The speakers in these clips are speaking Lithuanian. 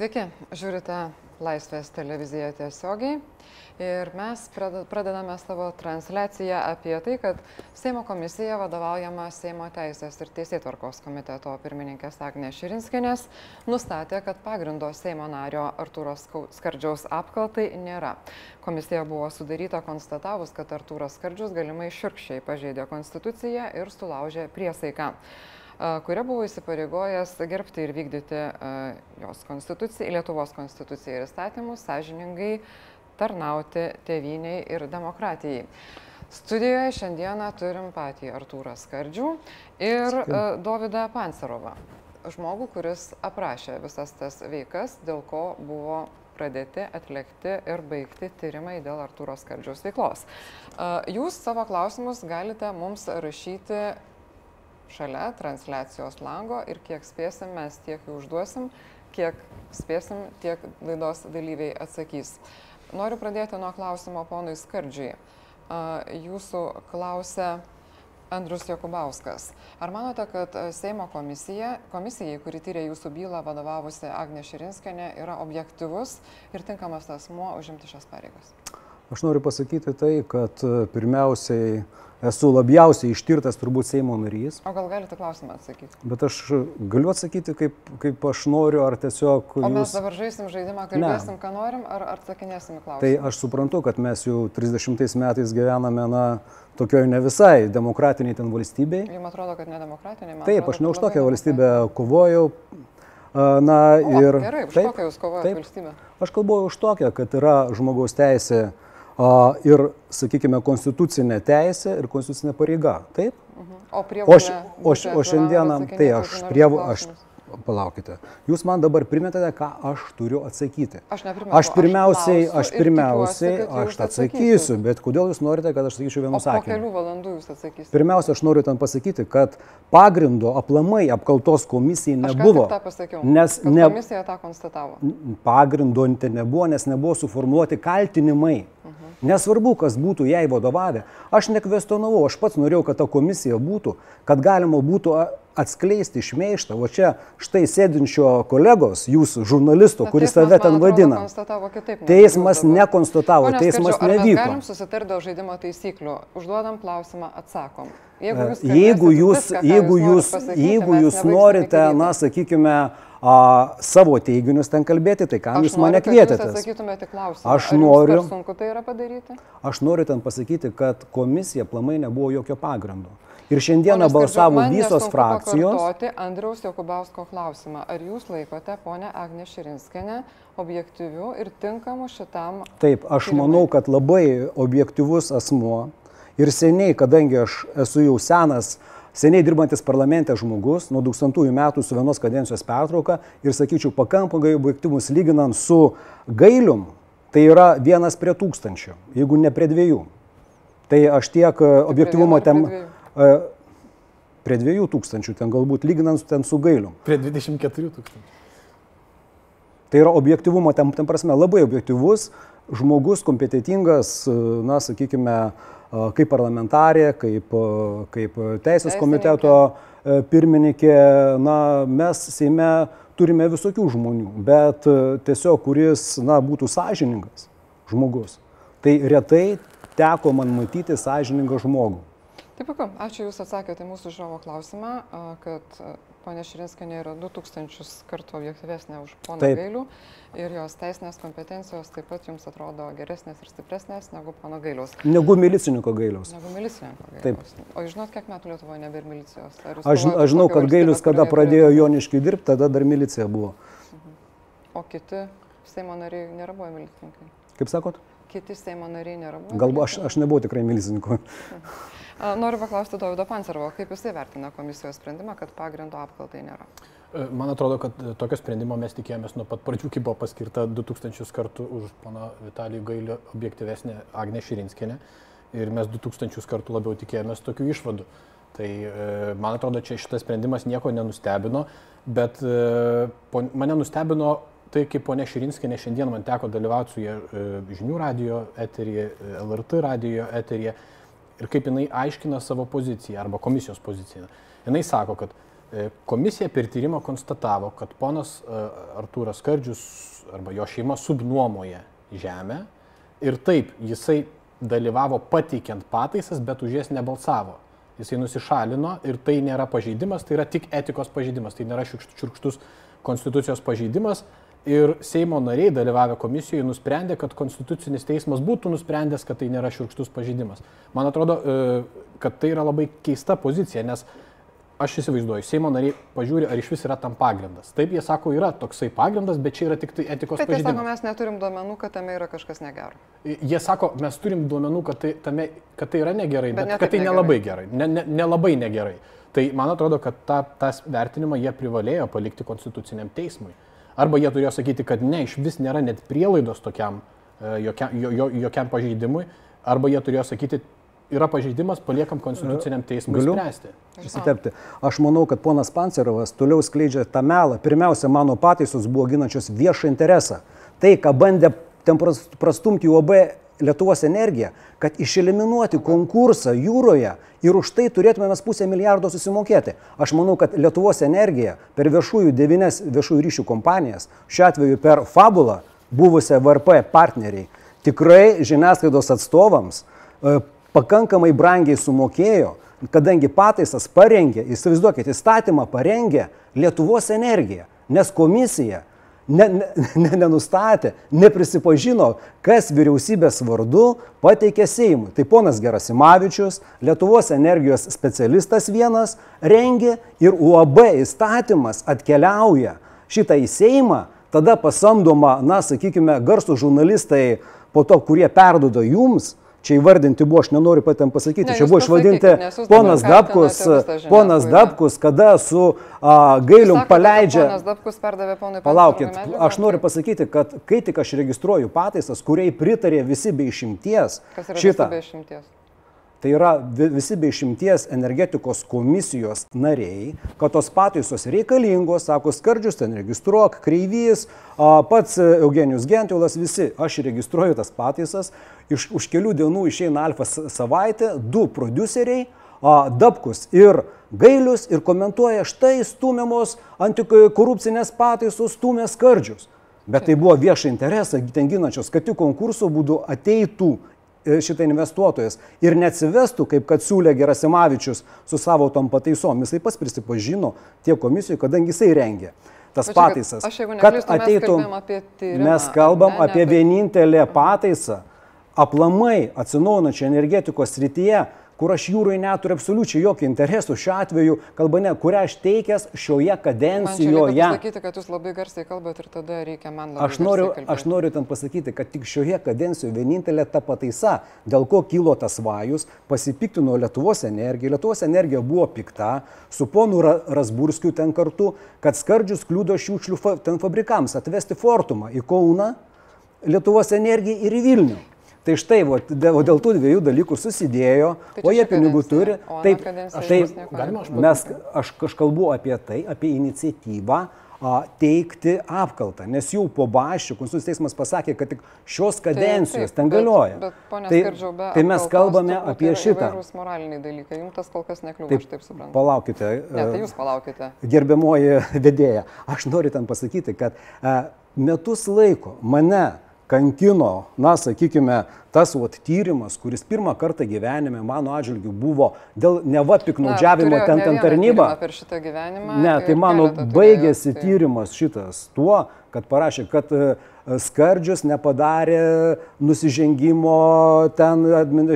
Sveiki, žiūrite Laisvės televiziją tiesiogiai ir mes pradedame savo transliaciją apie tai, kad Seimo komisija vadovaujama Seimo Teisės ir Teisėtvarkos komiteto pirmininkės Agnė Širinskinės nustatė, kad pagrindo Seimo nario Artūros Skardžiaus apkaltai nėra. Komisija buvo sudaryta konstatavus, kad Artūras Skardžius galimai širkščiai pažeidė konstituciją ir sulaužė priesaiką kuria buvo įsipareigojęs gerbti ir vykdyti jos konstituciją, Lietuvos konstituciją ir įstatymus, sąžiningai tarnauti tėviniai ir demokratijai. Studijoje šiandieną turim patį Artūrą Skardžių ir Dovydą Pancerovą, žmogų, kuris aprašė visas tas veikas, dėl ko buvo pradėti atlikti ir baigti tyrimai dėl Artūro Skardžiaus veiklos. Jūs savo klausimus galite mums rašyti šalia transliacijos lango ir kiek spėsim, mes tiek jų užduosim, kiek spėsim, tiek laidos dalyviai atsakys. Noriu pradėti nuo klausimo ponui Skardžiui. Jūsų klausia Andrius Jokubauskas. Ar manote, kad Seimo komisija, komisijai, kuri tyrė jūsų bylą vadovavusi Agnė Širinskenė, yra objektivus ir tinkamas asmuo užimti šias pareigas? Aš noriu pasakyti tai, kad pirmiausiai esu labiausiai ištirtas turbūt Seimo narys. O gal galite klausimą atsakyti? Bet aš galiu atsakyti, kaip, kaip aš noriu, ar tiesiog... O mes jūs... dabar žaisim žaidimą, kalbėsim, ne. ką norim, ar atsakinėsim klausimą? Tai aš suprantu, kad mes jau 30 metais gyvename, na, tokioje ne visai demokratiniai ten valstybei. Jums atrodo, kad nedemokratiniai? Taip, atrodo, aš ne už tokią valstybę kovojau. Na o, ir... Gerai, už taip, kokią jūs kovojate valstybę? Aš kalbu už tokią, kad yra žmogaus teisė ir, sakykime, konstitucinė teisė ir konstitucinė pareiga. Taip? Mhm. O, o, o, o šiandieną, tai aš, prievo, aš palaukite. Jūs man dabar primetate, ką aš turiu atsakyti. Aš, aš pirmiausiai, aš, pirmiausiai, aš atsakysiu, bet kodėl jūs norite, kad aš sakyčiau vienu sakiniu? Po kelių valandų jūs atsakysite. Pirmiausia, aš noriu ten pasakyti, kad pagrindo aplamai apkaltos komisijai nebuvo. Aš tą pasakiau. Nes ne, komisija tą konstatavo. Pagrindo nebuvo, nes nebuvo suformuoluoti kaltinimai. Uh -huh. Nesvarbu, kas būtų jai vadovavę. Aš nekvestionavau, aš pats norėjau, kad ta komisija būtų, kad galima būtų atskleisti šmeištą. O čia štai sėdinčio kolegos, jūsų žurnalisto, Bet kuris save ten vadina. Kitaip, teismas nekonstatavo, Pone teismas skardžiu, nevyko. Mes galim susitarti dėl žaidimo taisyklių. Užduodam klausimą, atsakom. Jeigu jūs, jeigu jūs, viską, jeigu jūs, pasakyti, jeigu jūs norite, na, sakykime, a, savo teiginius ten kalbėti, tai kam aš jūs mane kvietėte? Aš noriu. Sunku tai yra padaryti? Aš noriu ten pasakyti, kad komisija plamai nebuvo jokio pagrindo. Ir šiandieną balsavo visos frakcijos. Pakartoti Andriaus Jokubausko klausimą. Ar jūs laikote ponę Agnę Širinskenę objektyviu ir tinkamu šitam? Taip, aš tyrimai? manau, kad labai objektyvus asmuo ir seniai, kadangi aš esu jau senas, seniai dirbantis parlamente žmogus, nuo 2000 metų su vienos kadencijos pertrauka ir sakyčiau, pakankamai objektyvus lyginant su gailium, tai yra vienas prie tūkstančio, jeigu ne prie dviejų. Tai aš tiek objektivumo tem... Prie prie 2000, ten galbūt lyginant ten su gailiu. Prie 24 tūkstančių. Tai yra objektivumo, ten, ten prasme, labai objektivus žmogus, kompetitingas, na, sakykime, kaip parlamentarė, kaip, kaip teisės komiteto e, pirmininkė, na, mes Seime turime visokių žmonių, bet e, tiesiog, kuris, na, būtų sąžiningas žmogus. Tai retai teko man matyti sąžiningą žmogų. Tai puiku, ačiū Jūs atsakėte mūsų žiūrovo klausimą, kad ponė Širinskanė yra 2000 kartų objektyvesnė už poną Gailių ir jos teisinės kompetencijos taip pat Jums atrodo geresnės ir stipresnės negu pono Gailiaus. Negu milicininko Gailiaus. Negu milicininko Gailiaus. Taip. O žinot, kiek metų Lietuvoje nebėra milicijos? Aš, aš žinau, kad Gailius, kada pradėjo Joniškiai dirbti, tada dar milicija buvo. Mhm. O kiti Seimo nariai nėra buvę milicininkai? Kaip sakot? Kiti Seimo nariai nėra buvę. Galbūt aš, aš nebuvau tikrai milicininku. Mhm. Noriu paklausti Davido Pancerovo, kaip jisai vertina komisijos sprendimą, kad pagrindo apkaltai nėra? E, man atrodo, kad tokio sprendimo mes tikėjomės nuo pat pradžių, kai buvo paskirta 2000 kartų už pana Vitalijų Gailio objektyvesnė Agnė Širinskinė ir mes 2000 kartų labiau tikėjomės tokių išvadų. Tai e, man atrodo, čia šitas sprendimas nieko nenustebino, bet e, mane nustebino tai, kaip ponia Širinskinė šiandien man teko dalyvauti su jie žinių radio eteryje, LRT radio eteryje ir kaip jinai aiškina savo poziciją arba komisijos poziciją. Jinai sako, kad E, komisija per tyrimą konstatavo, kad ponas e, Artūras Skardžius arba jo šeima subnuomoja žemę ir taip jisai dalyvavo pateikiant pataisas, bet už jas nebalsavo. Jisai nusišalino ir tai nėra pažeidimas, tai yra tik etikos pažeidimas, tai nėra šiurkštus konstitucijos pažeidimas. Ir Seimo nariai dalyvavę komisijoje nusprendė, kad Konstitucinis teismas būtų nusprendęs, kad tai nėra šiurkštus pažeidimas. Man atrodo, e, kad tai yra labai keista pozicija, nes aš įsivaizduoju, Seimo nariai pažiūri, ar iš vis yra tam pagrindas. Taip, jie sako, yra toksai pagrindas, bet čia yra tik tai etikos bet pažeidimas. Bet mes neturim duomenų, kad tame yra kažkas negero. Jie sako, mes turim duomenų, kad tai, tame, kad tai yra negerai, bet, bet ne kad tai nelabai gerai, nelabai ne, ne, ne negerai. Tai man atrodo, kad ta, tas vertinimą jie privalėjo palikti konstituciniam teismui. Arba jie turėjo sakyti, kad ne, iš vis nėra net prielaidos tokiam, e, jokiam, jo, jo, jokiam pažeidimui, arba jie turėjo sakyti, yra pažeidimas, paliekam konstituciniam teismui Galiu spręsti. Įsitepti. Aš manau, kad ponas Pancerovas toliau skleidžia tą melą. Pirmiausia, mano pataisos buvo ginančios viešą interesą. Tai, ką bandė ten prastumti UAB Lietuvos energiją, kad išeliminuoti konkursą jūroje ir už tai turėtume mes pusę milijardo susimokėti. Aš manau, kad Lietuvos energija per viešųjų devynes viešųjų ryšių kompanijas, šiuo atveju per Fabulą, buvusią VRP partneriai, tikrai žiniasklaidos atstovams e, pakankamai brangiai sumokėjo, kadangi pataisas parengė, įsivaizduokit, įstatymą parengė Lietuvos energija, nes komisija ne, ne, ne, nenustatė, neprisipažino, kas vyriausybės vardu pateikė Seimui. Tai ponas Gerasimavičius, Lietuvos energijos specialistas vienas, rengė ir UAB įstatymas atkeliauja šitą į Seimą, tada pasamdoma, na, sakykime, garsų žurnalistai po to, kurie perdodo jums, Čia įvardinti buvo, aš nenoriu patėm pasakyti, ne, čia buvo išvadinti ponas Dabkus, ponas Dabkus, kada su a, gailium sakote, paleidžia... Ponas Dabkus perdavė ponui Palaukit, aš noriu pasakyti, kad kai tik aš registruoju pataisas, kuriai pritarė visi be išimties, šitą... Be išimties? Tai yra visi be išimties energetikos komisijos nariai, kad tos pataisos reikalingos, sako skardžius, ten registruok, kreivys, pats Eugenijus Gentiulas, visi, aš registruoju tas pataisas, iš, už kelių dienų išeina Alfa savaitė, du produceriai, Dabkus ir Gailius ir komentuoja, štai stumiamos antikorupcinės pataisos stumė skardžius. Bet tai buvo viešą interesą, ten ginančios, kad tik konkurso būdu ateitų E, šitą investuotojas ir neatsivestų, kaip kad siūlė Gerasimavičius su savo tom pataisom. Jisai pas prisipažino tie komisijoje, kadangi jisai rengė tas Pačiu, pataisas. Aš, kad ateitų, mes, tyrimą, mes kalbam ne, apie ne, vienintelę pataisą aplamai atsinaujinančią energetikos srityje, kur aš jūroje neturiu absoliučiai jokio interesų. Šiuo atveju kalba ne, kurią aš teikęs šioje kadencijoje. Aš pasakyti, kad jūs labai garsiai kalbate ir tada reikia man labai. Aš noriu, aš noriu ten pasakyti, kad tik šioje kadencijoje vienintelė ta pataisa, dėl ko kilo tas vajus, pasipiktino Lietuvos energija. Lietuvos energija buvo pikta su ponu Rasburskiu ten kartu, kad skardžius kliūdo šiukšlių ten fabrikams atvesti Fortumą į Kauną, Lietuvos energiją ir į Vilnių. Tai štai, o dėl tų dviejų dalykų susidėjo, tai o jie pinigų turi. Taip, taip mes, aš, aš kalbu apie tai, apie iniciatyvą a, teikti apkaltą, nes jau po bašių Konstitucijos teismas pasakė, kad tik šios kadencijos taip, taip, ten galioja. Bet, bet, tai, Skardžiau, be tai mes kalbame apie šitą. Tai yra moraliniai dalykai, jums tas kol kas nekliūva, taip, aš taip suprantu. Palaukite. Ne, tai jūs palaukite. Gerbiamoji vedėja, aš noriu ten pasakyti, kad a, metus laiko mane kankino, na, sakykime, tas vat, tyrimas, kuris pirmą kartą gyvenime mano atžvilgiu buvo dėl neva piknaudžiavimo ten ten tarnyba. Ne, tai mano baigėsi tai... tyrimas šitas tuo, kad parašė, kad uh, skardžius nepadarė nusižengimo ten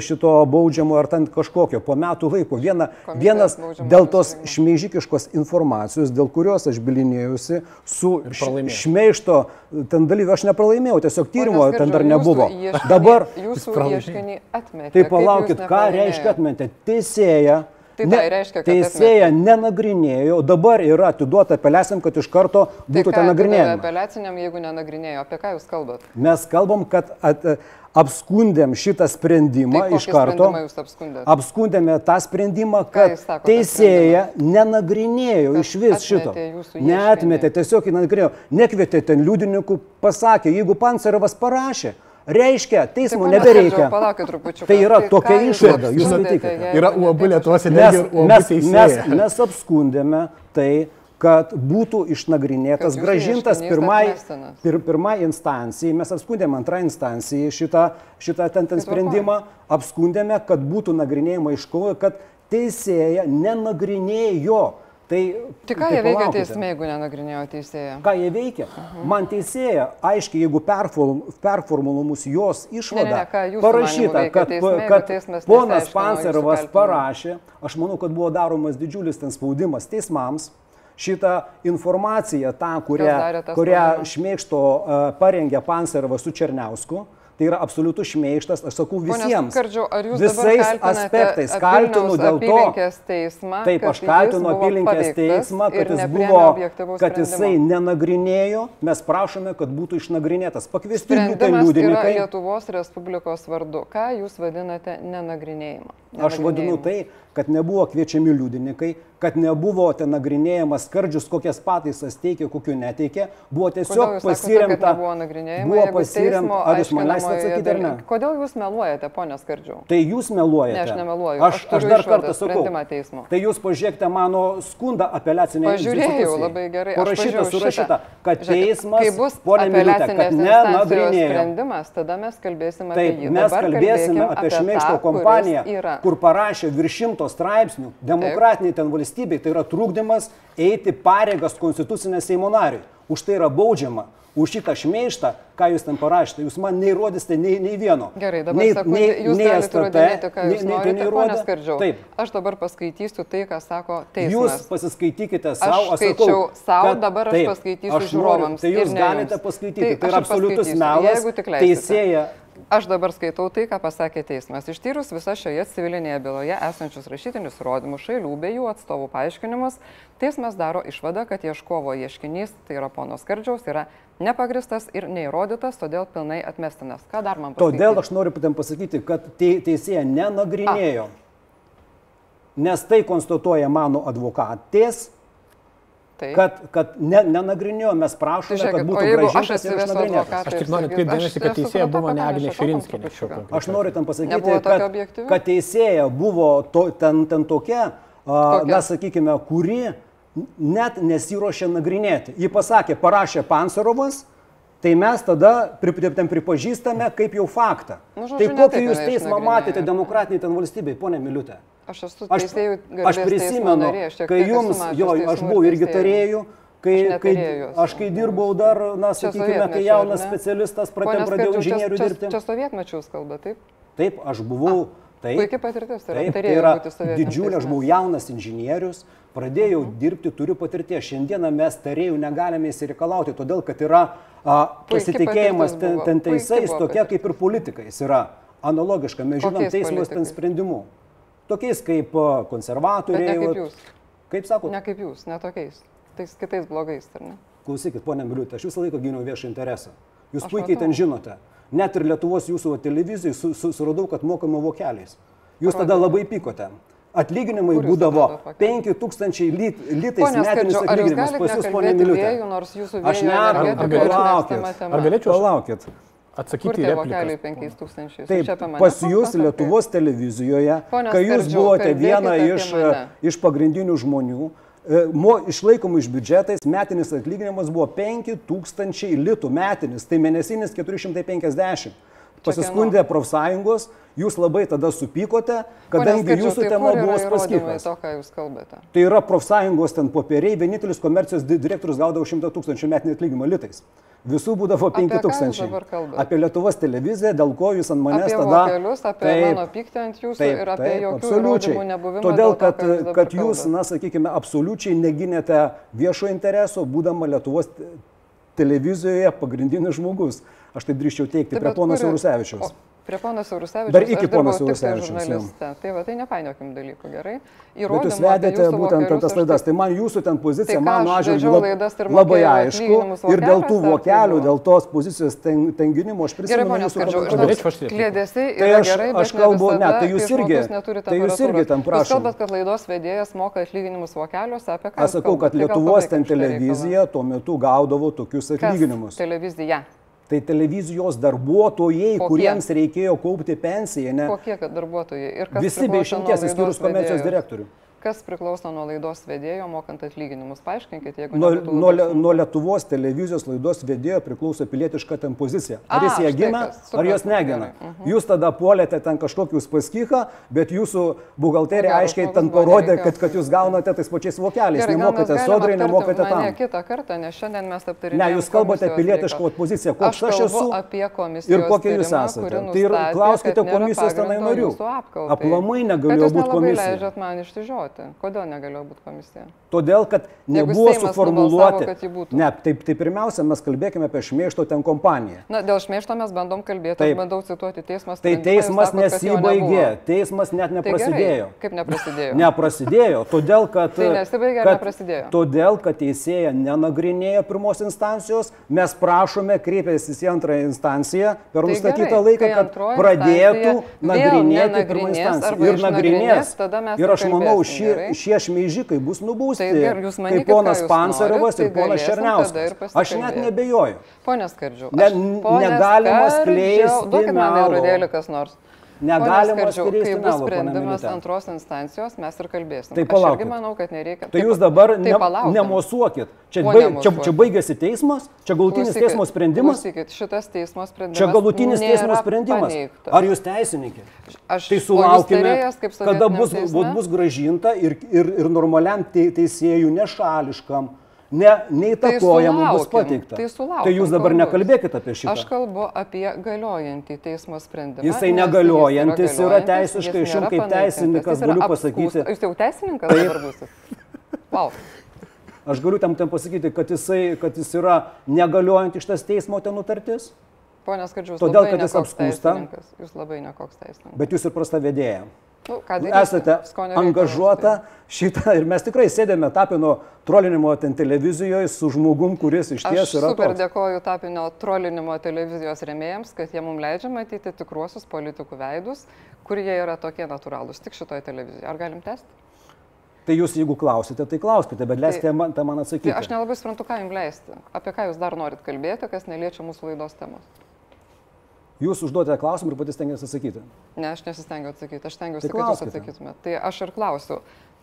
šito baudžiamo ar ten kažkokio po metų laiko. Viena, vienas dėl tos šmeižikiškos informacijos, dėl kurios aš bilinėjausi su šmeišto ten dalyviu, aš nepralaimėjau, tiesiog tyrimo ten dar nebuvo. Ieškinį, Dabar jūsų ieškinį atmetė. Tai palaukit, ką reiškia atmetė? Teisėja Tai ne, tai reiškia, kad teisėja atmet... nenagrinėjo, dabar yra atiduota apeliacijam, kad iš karto būtų tai ten nagrinėjama. Apeliaciniam, jeigu nenagrinėjo, apie ką jūs kalbat? Mes kalbam, kad at, apskundėm šitą sprendimą tai iš karto. Apskundėme tą sprendimą, kad sako, teisėja nenagrinėjo iš vis šito. Neatmetė, tiesiog nenagrinėjo. Nekvietė ten liudininkų, pasakė, jeigu Pancerovas parašė, Reiškia, teismo pone nebereikia. Palaukit trupučiuką. Tai yra Tai tokia išvada, jūs sutikite. Yra UAB Lietuvos aš- Mes, mes, mes, apskundėme tai, kad būtų išnagrinėtas, Kad gražintas pirmai, pir, pirmai instancijai, mes apskundėme antrą instanciją šitą, šitą ten, ten Tai sprendimą, apskundėme, kad būtų nagrinėjama iškovo, kad teisėja nenagrinėjo. Tai, Tai ką tai jie veikia teisme, jeigu nenagrinėjo teisėja? Ką jie veikia? Man teisėja, aiškiai, jeigu perform- performulumus jos išvada, Ne, ne, ne, parašyta, kad, teisme, kad ponas kaltinimų? parašė, aš manau, kad buvo daromas didžiulis ten spaudimas teismams. Šitą informaciją, tą, kurią, kurią šmėkšto uh, parengė Pancerovas su Černiausku, tai yra absoliutus šmeištas, aš sakau visiems. Skardžiau, ar jūs visais aspektais kaltinu dėl to. teismą, Taip, kad aš kaltinu apylinkės teismą, kad jis buvo, kad jisai nenagrinėjo, mes prašome, kad būtų išnagrinėtas. Pakviesti liudininkai. Lietuvos Respublikos vardu. Ką jūs vadinate nenagrinėjimą? Aš vadinu tai, kad nebuvo kviečiami liudininkai, kad nebuvo ten nagrinėjamas skardžius, kokias pataisas teikė, kokiu neteikė. Buvo tiesiog pasiremta. nebuvo nagrinėjama? Buvo pasiremta. Ar jūs man leisite aiškinamojoje atsakyti ar ne? Kodėl jūs meluojate, ponė Skardžiau? Tai jūs meluojate. Ne, aš nemeluoju. Aš, Aš aš dar kartą sakau. Tai jūs pažiūrėkite mano skundą apeliacinėje Pažiūrėjau labai gerai. Aš Parašyta, surašyta, kad teismas, bus ponė Miliūtė, kad nenagrinėjo. sprendimas, tada mes kalbėsime apie Taip, jį. mes kalbėsime apie šmeišto kompaniją, kur parašė virš šimto straipsnių, demokratiniai ten valstybei, tai yra trūkdymas eiti pareigas konstitucinės Seimo nariui. Už tai yra baudžiama. Už šitą šmeištą, ką jūs ten parašėte, jūs man neįrodysite nei, nei vieno. Gerai, dabar nei, sekundė, jūs galite STT, įrodinėti, ką nei- jūs nei tai norite, ponė Skardžiau. Taip. Aš dabar paskaitysiu tai, ką sako Jūs teismas. pasiskaitykite savo, Aš skaičiau savo, dabar aš taip, paskaitysiu aš žiūrovams Tai jūs galite jums. paskaityti, Tai tai, yra absoliutus melas. Teisėja Aš dabar skaitau tai, ką pasakė teismas. Ištyrus visą šioje civilinėje byloje esančius rašytinius įrodymus šalių bei jų atstovų paaiškinimus, teismas daro išvadą, kad ieškovo ieškinys, tai yra pono Skardžiaus, yra nepagristas ir neįrodytas, todėl pilnai atmestinas. Ką dar man pasakyti? Todėl aš noriu ten pasakyti, kad te, teisėja nenagrinėjo, nes tai konstatuoja mano advokatės, Tai, kad, kad ne, nenagrinėjo, mes prašome, Tai žiūrėkit, kad būtų jeigu aš atsivesiu išnagrinėtas. advokatą- Aš tik noriu atkreipti dėmesį, kad esu teisėja buvo ne Agnė konkrečiu Aš noriu ten pasakyti, kad, kad teisėja buvo to, ten, ten tokia, a, Kokia? na sakykime, kuri net nesiuošė nagrinėti. Ji pasakė, parašė Pansarovas, tai mes tada ten pripažįstame kaip jau faktą. Nu, žodžiu, tai kokį taip jūs teismą matėte demokratiniai ten valstybei, ponė Miliutė? Aš esu Aš, teisėjų aš garbės teismo prisimenu, narė, aš kai jums, jo, aš buvau ir irgi tarėjų, kai, Aš kai, aš kai dirbau dar, na, Čia sakykime, kai jaunas specialistas pradėjau, pradėjau čia- inžinierių čia- dirbti. Čia sovietmečiaus kalba, taip? Taip, aš buvau. Taip, Puikiai patirtis, tai yra Taip, tai yra didžiulė, aš buvau jaunas inžinierius, pradėjau dirbti, turiu patirties. Šiandieną mes tarėjų negalime įsireikalauti, todėl kad yra a, pasitikėjimas ten, ten teisais, patirtis. kaip ir politikais yra analogiška. Mes žinom teismus ten politikais? Tokiais kaip a, Bet konservatoriai. ne kaip jūs. Kaip sako? Ne kaip jūs, ne tokiais. Tais kitais blogais, ar ne? Klausykit, ponė Miliutė, aš visą laiką gyniau viešą interesą. Jūs Aš puikiai matau. ten žinote. Net ir Lietuvos jūsų televizijai su, su, suradau, kad mokama vokeliais. Jūs tada labai pykote. Atlyginimai Kur būdavo atradot vokelius? 5000 lit, litais Pone metinis Skardžiau, ar jūs atlyginimas. Pas jūs, ponė Miliutė. vėjų, nors jūsų Aš ne- ar mėgstama tema? Ar galėčiau Palaukit. Atsakyti į repliką? 5000? Taip, pas jūs? Lietuvos televizijoje, Pone kai jūs buvote viena iš, mane. iš pagrindinių žmonių, e, mo, išlaikomų iš biudžetais, metinis atlyginimas buvo 5000 litų metinis, tai mėnesinis 450. Pasiskundė profsąjungos, jūs labai tada supykote, kadangi Skardžiau, jūsų tai tema buvo paskirtas. To, kalbate. Tai yra profsąjungos ten popieriai, vienintelis komercijos di- direktorius gaudavo 100 tūkstančių metinį atlyginimą litais. Visų būdavo Apie 5 ką jūs tūkstančiai. Apie Lietuvos televiziją, dėl ko jūs ant manęs Apie tada... vokelius, apie mano pyktį ant jūsų ir apie jokių absoliučiai. nebuvimą Todėl, dėl to, kad, jūs dabar kad jūs, kalbat. na, sakykime, absoliučiai neginėte viešo intereso, būdama Lietuvos televizijoje pagrindinis žmogus. Aš taip drįščiau teikti Tai prie kuri- Saurusevičiaus. o, Prie pono Saurusevičiaus. Dar iki pono tai Saurusevičiaus. Tai va, tai nepainiokim dalykų, gerai? Bet jūs vedėte būtent vokelius tas laidas. Tai man jūsų ten pozicija, Tai mano aš atžvilgiu lab- ir labai aišku. Ir dėl tų vokelių, dėl tos pozicijos ten, ten gynimo aš Gerai, prisimenu ponia jūsų Skardžiau, repliką? klėdėsiai Tai yra aš- gerai, bet aš kalbu- ne, tai jūs irgi- tai jūs irgi ten Jūs prašom. kalbat, kad laidos vedėjas moka atlyginimus vokeliuose, apie ką Aš jūs sakau, kad Lietuvos ten televizija tuo metu gaudavo tokius atlyginimus. Televizija. Tai televizijos darbuotojai, Kokie? kuriems reikėjo kaupti pensiją, ne? Kokie darbuotojai? Ir kas Visi be išimties, išskyrus komercijos direktorių. Kas priklauso nuo laidos vedėjo mokant atlyginimus? Paaiškinkit, jeigu Nuo, nuo, Le- nuo Lietuvos televizijos laidos vedėjo priklauso pilietiška ten pozicija. Ar A, jis ją gina, kas, ar jos negina. gerai, mhm. Jūs tada puolėte ten kažkokį uspaskichą, bet jūsų buhalterija Geras aiškiai ten parodė, kad, kad jūs gaunate tais pačiais vokeliais. Gerai, Nemokate sodrai, nemokate tam. kitą kartą, nes šiandien mes Ne, aptarinėjame. jūs kalbate pilietišką poziciją, koks aš, kalbu esu. Ir kokie jūs esate. Tai ir klauskite komisijos tenai narių. Aplamai jūs būti komisija. leidžiat man išsižioti. Kodėl negalėjo būti komisija? Todėl, kad nebuvo būtų. Ne, taip, tai pirmiausia, mes kalbėkime apie šmeišto ten kompaniją. Na, dėl šmeišto mes bandom kalbėti, Taip. aš bandau cituoti teismas. Tai teismas nesibaigė, teismas net Tai neprasidėjo. Kaip neprasidėjo? Neprasidėjo, todėl kad... Tai nesibaigė kad- neprasidėjo? Todėl, kad teisėja nenagrinėja pirmos instancijos, mes prašome, kreipėsis į antrąją instanciją per Tai nustatytą gerai, laiką, kad pradėtų nagrinėti pirmą instanciją. Ir nagrinės. Ir aš manau, kalbėsim, šie, gerai? šie šmeižikai bus nubausti. Tai gerai, jūs manykit, kaip ponas Pansarevas norit, ir tai ponas Černiauskas. Aš net nebejoju. Pone Skardžiu, Ne- negalima Skardžiau, skleisti Duokit man įrodėlį kas nors. Negalima skleisti Kai bus sprendimas antros instancijos, mes ir kalbėsim. Tai Aš palaukit. irgi manau, kad nereikia. Tai jūs dabar tai ne, nemosuokit. Čia, baig, čia, čia baigėsi teismas, čia galutinis Klausykit, teismo sprendimas. Klausykit, šitas teismo sprendimas. Čia galutinis teismo sprendimas. paneigtas. Ar jūs teisininkė? Aš, Tai sulaukime, kada bus, bus, bus gražinta ir, ir, ir normaliam te, teisėjų nešališkam, ne, neįtakojamam bus sulaukim, pateikta. tai sulaukim, tai jūs dabar kol bus. nekalbėkite apie šitą. Aš kalbu apie galiojantį teismo sprendimą. Jisai negaliojantis jis yra galiojantis, teisiškai, aš jums kaip teisininkas yra galiu pasakyti- Jūs jau teisininkas dabar būsit? Wow. Aš galiu tam ten pasakyti, kad, jisai, kad jis yra negaliojantis šitas teismo ten nutartis, Pone Skardžius, Todėl, kad jis teisininkas. Jūs labai nekoks teisininkas. bet jūs ir prasta vedėja. Nu, ką darysi? esate angažuota tai. šitą ir mes tikrai sėdėme tapino trolinimo ten televizijoje su žmogum, kuris iš ties Aš yra super toks. dėkoju tapinio trolinimo televizijos remėjams, kad jie mums leidžia matyti tikruosius politikų veidus, kurie yra tokie natūralūs tik šitoje televizijoje. Ar galim tęsti? Tai jūs, jeigu klausite, tai klauskite, bet leiskite man, tą man atsakyti. Tai aš nelabai suprantu, ką jums leisti. Apie ką jūs dar norit kalbėti, kas neliečia mūsų laidos temos. Jūs užduodate klausimą ir patys tengiatės atsakyti. Ne, aš nesistengiu atsakyti, aš stengiuosi, Tai kad jūs atsakytumėte. Tai aš ir klausiu.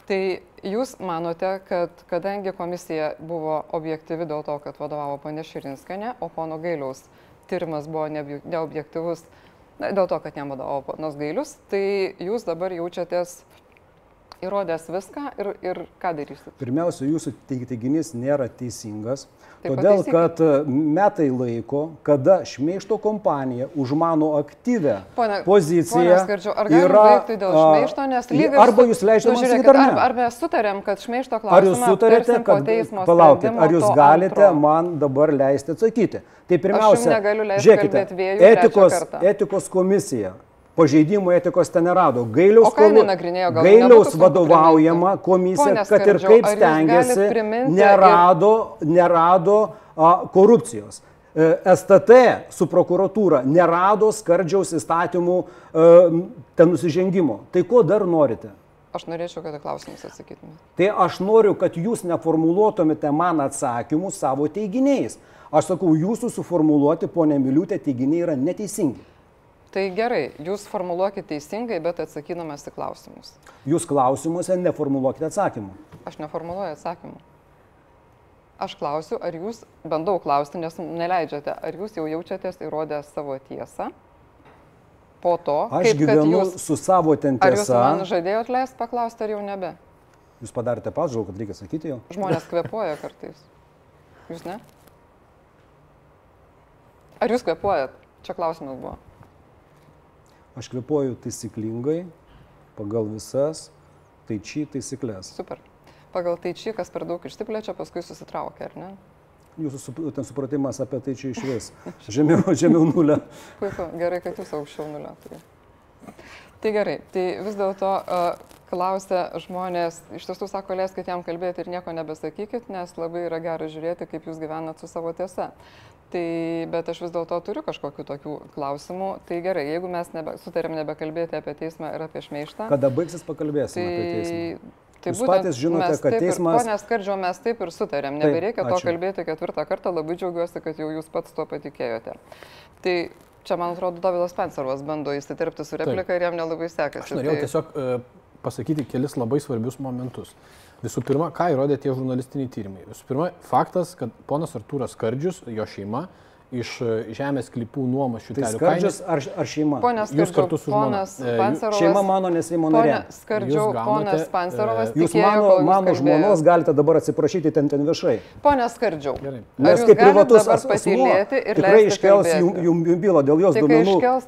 Tai jūs manote, kad kadangi komisija buvo objektyvi dėl to, kad vadovavo ponė Širinskanė, o pono Gailiaus tyrimas buvo neobje- neobjektyvus na, dėl to, kad jam vadovavo ponas Gailius, tai jūs dabar jaučiatės įrodęs viską ir, ir ką darysit? Pirmiausia, jūsų teig- teiginys nėra teisingas, Tai todėl pataisykit. kad e, metai laiko, kada šmeišto kompanija už mano aktyvę Pone- poziciją Skardžiau, ar yra... dėl šmeišto, nes lygiai... Arba jūs leidžiate man sakyti, ar ne? Ar, ar mes sutarėm, kad šmeišto Ar klausimą jūs sutarėte, kad... Palaukit, ar jūs galite antro? man dabar leisti atsakyti? Tai pirmiausia, žiūrėkite, trečią etikos, etikos komisija. Pažeidimų etikos ten nerado. Gailiaus, O ką jinai kolu- nagrinėjo? Gal Gailiaus vadovaujama komisija, kad ir kaip stengiasi, nerado, nerado a, korupcijos. E, STT su prokuratūra nerado skardžiaus įstatymų e, ten nusižengimo. Tai ko dar norite? Aš norėčiau, kad klausimus atsakytumėte. Tai aš noriu, kad jūs neformuluotumėte man atsakymų savo teiginiais. Aš sakau, jūsų suformuluoti, ponė Miliūtė, teiginiai yra neteisingi. Tai gerai, jūs formuluokite teisingai, bet atsakydamas į klausimus. Jūs klausimuose neformuluokite atsakymų. Aš neformuluoju atsakymų. Aš klausiu, ar jūs, bandau klausti, nes neleidžiate, ar jūs jau jaučiatės įrodę savo tiesą po to, Aš kaip gyvenu jūs, su savo ten ar jūs man tiesa. žadėjot leisti paklausti, ar jau nebe? Jūs padarėte pažadų, kad reikia sakyti jau. Žmonės kvepuoja kartais. Jūs ne? Ar jūs kvepuojat? Čia klausimas buvo. Aš kvepuoju taisyklingai, pagal visas tai čia taisyklės. Super. Pagal tai čia, kas per daug išsiplečia, paskui susitraukia, ar ne? Jūsų ten supratimas apie tai čia iš vis. Žemiau, žemiau nulio. Puiku, gerai, kad jūs aukščiau nulio. Tai. Tai gerai, tai vis dėlto klausia žmonės, iš tiesų sako, leiskit jam kalbėti ir nieko nebesakykit, nes labai yra gera žiūrėti, kaip jūs gyvenat su savo tiesa. Tai, bet aš vis dėlto turiu kažkokių tokių klausimų. Tai gerai, jeigu mes nebe, sutarėm nebekalbėti apie teismą ir apie šmeištą. Kada baigsis pakalbėsime apie teismą. Tai Tai Jūs patys žinote, kad taip teismas... Pone Skardžio, mes taip ir sutarėm. Taip, Nebereikia to ačiū. kalbėti ketvirtą kartą. Labai džiaugiuosi, kad jau jūs pats tuo patikėjote. Tai čia, man atrodo, Davidas Pensarovas bando įsiterpti su replika ir jam nelabai sekasi. Aš norėjau tai... tiesiog e, pasakyti kelis labai svarbius momentus. Visų pirma, ką įrodė tie žurnalistiniai tyrimai. Visų pirma, faktas, kad ponas Artūras Skardžius, jo šeima, iš e, žemės klipų nuomos Tai šiutelių skardžius ar, ar šeima? Pone Jūs Skardžiau, kartu su žmona. ponas E, jūs- Pancerovas. Šeima mano nesimo narė. Pone Skardžiau, Jūs gaunate, ponas e, Jūs tikėjo, mano, jūs mano kalbėjot. žmonos galite dabar atsiprašyti ten, ten viešai. Pone Skardžiau. Gerai. Ar Nes jūs kaip privatus dabar asmuo tikrai iškels jum, jum, jum bylą dėl jos Tai duomenų iškels,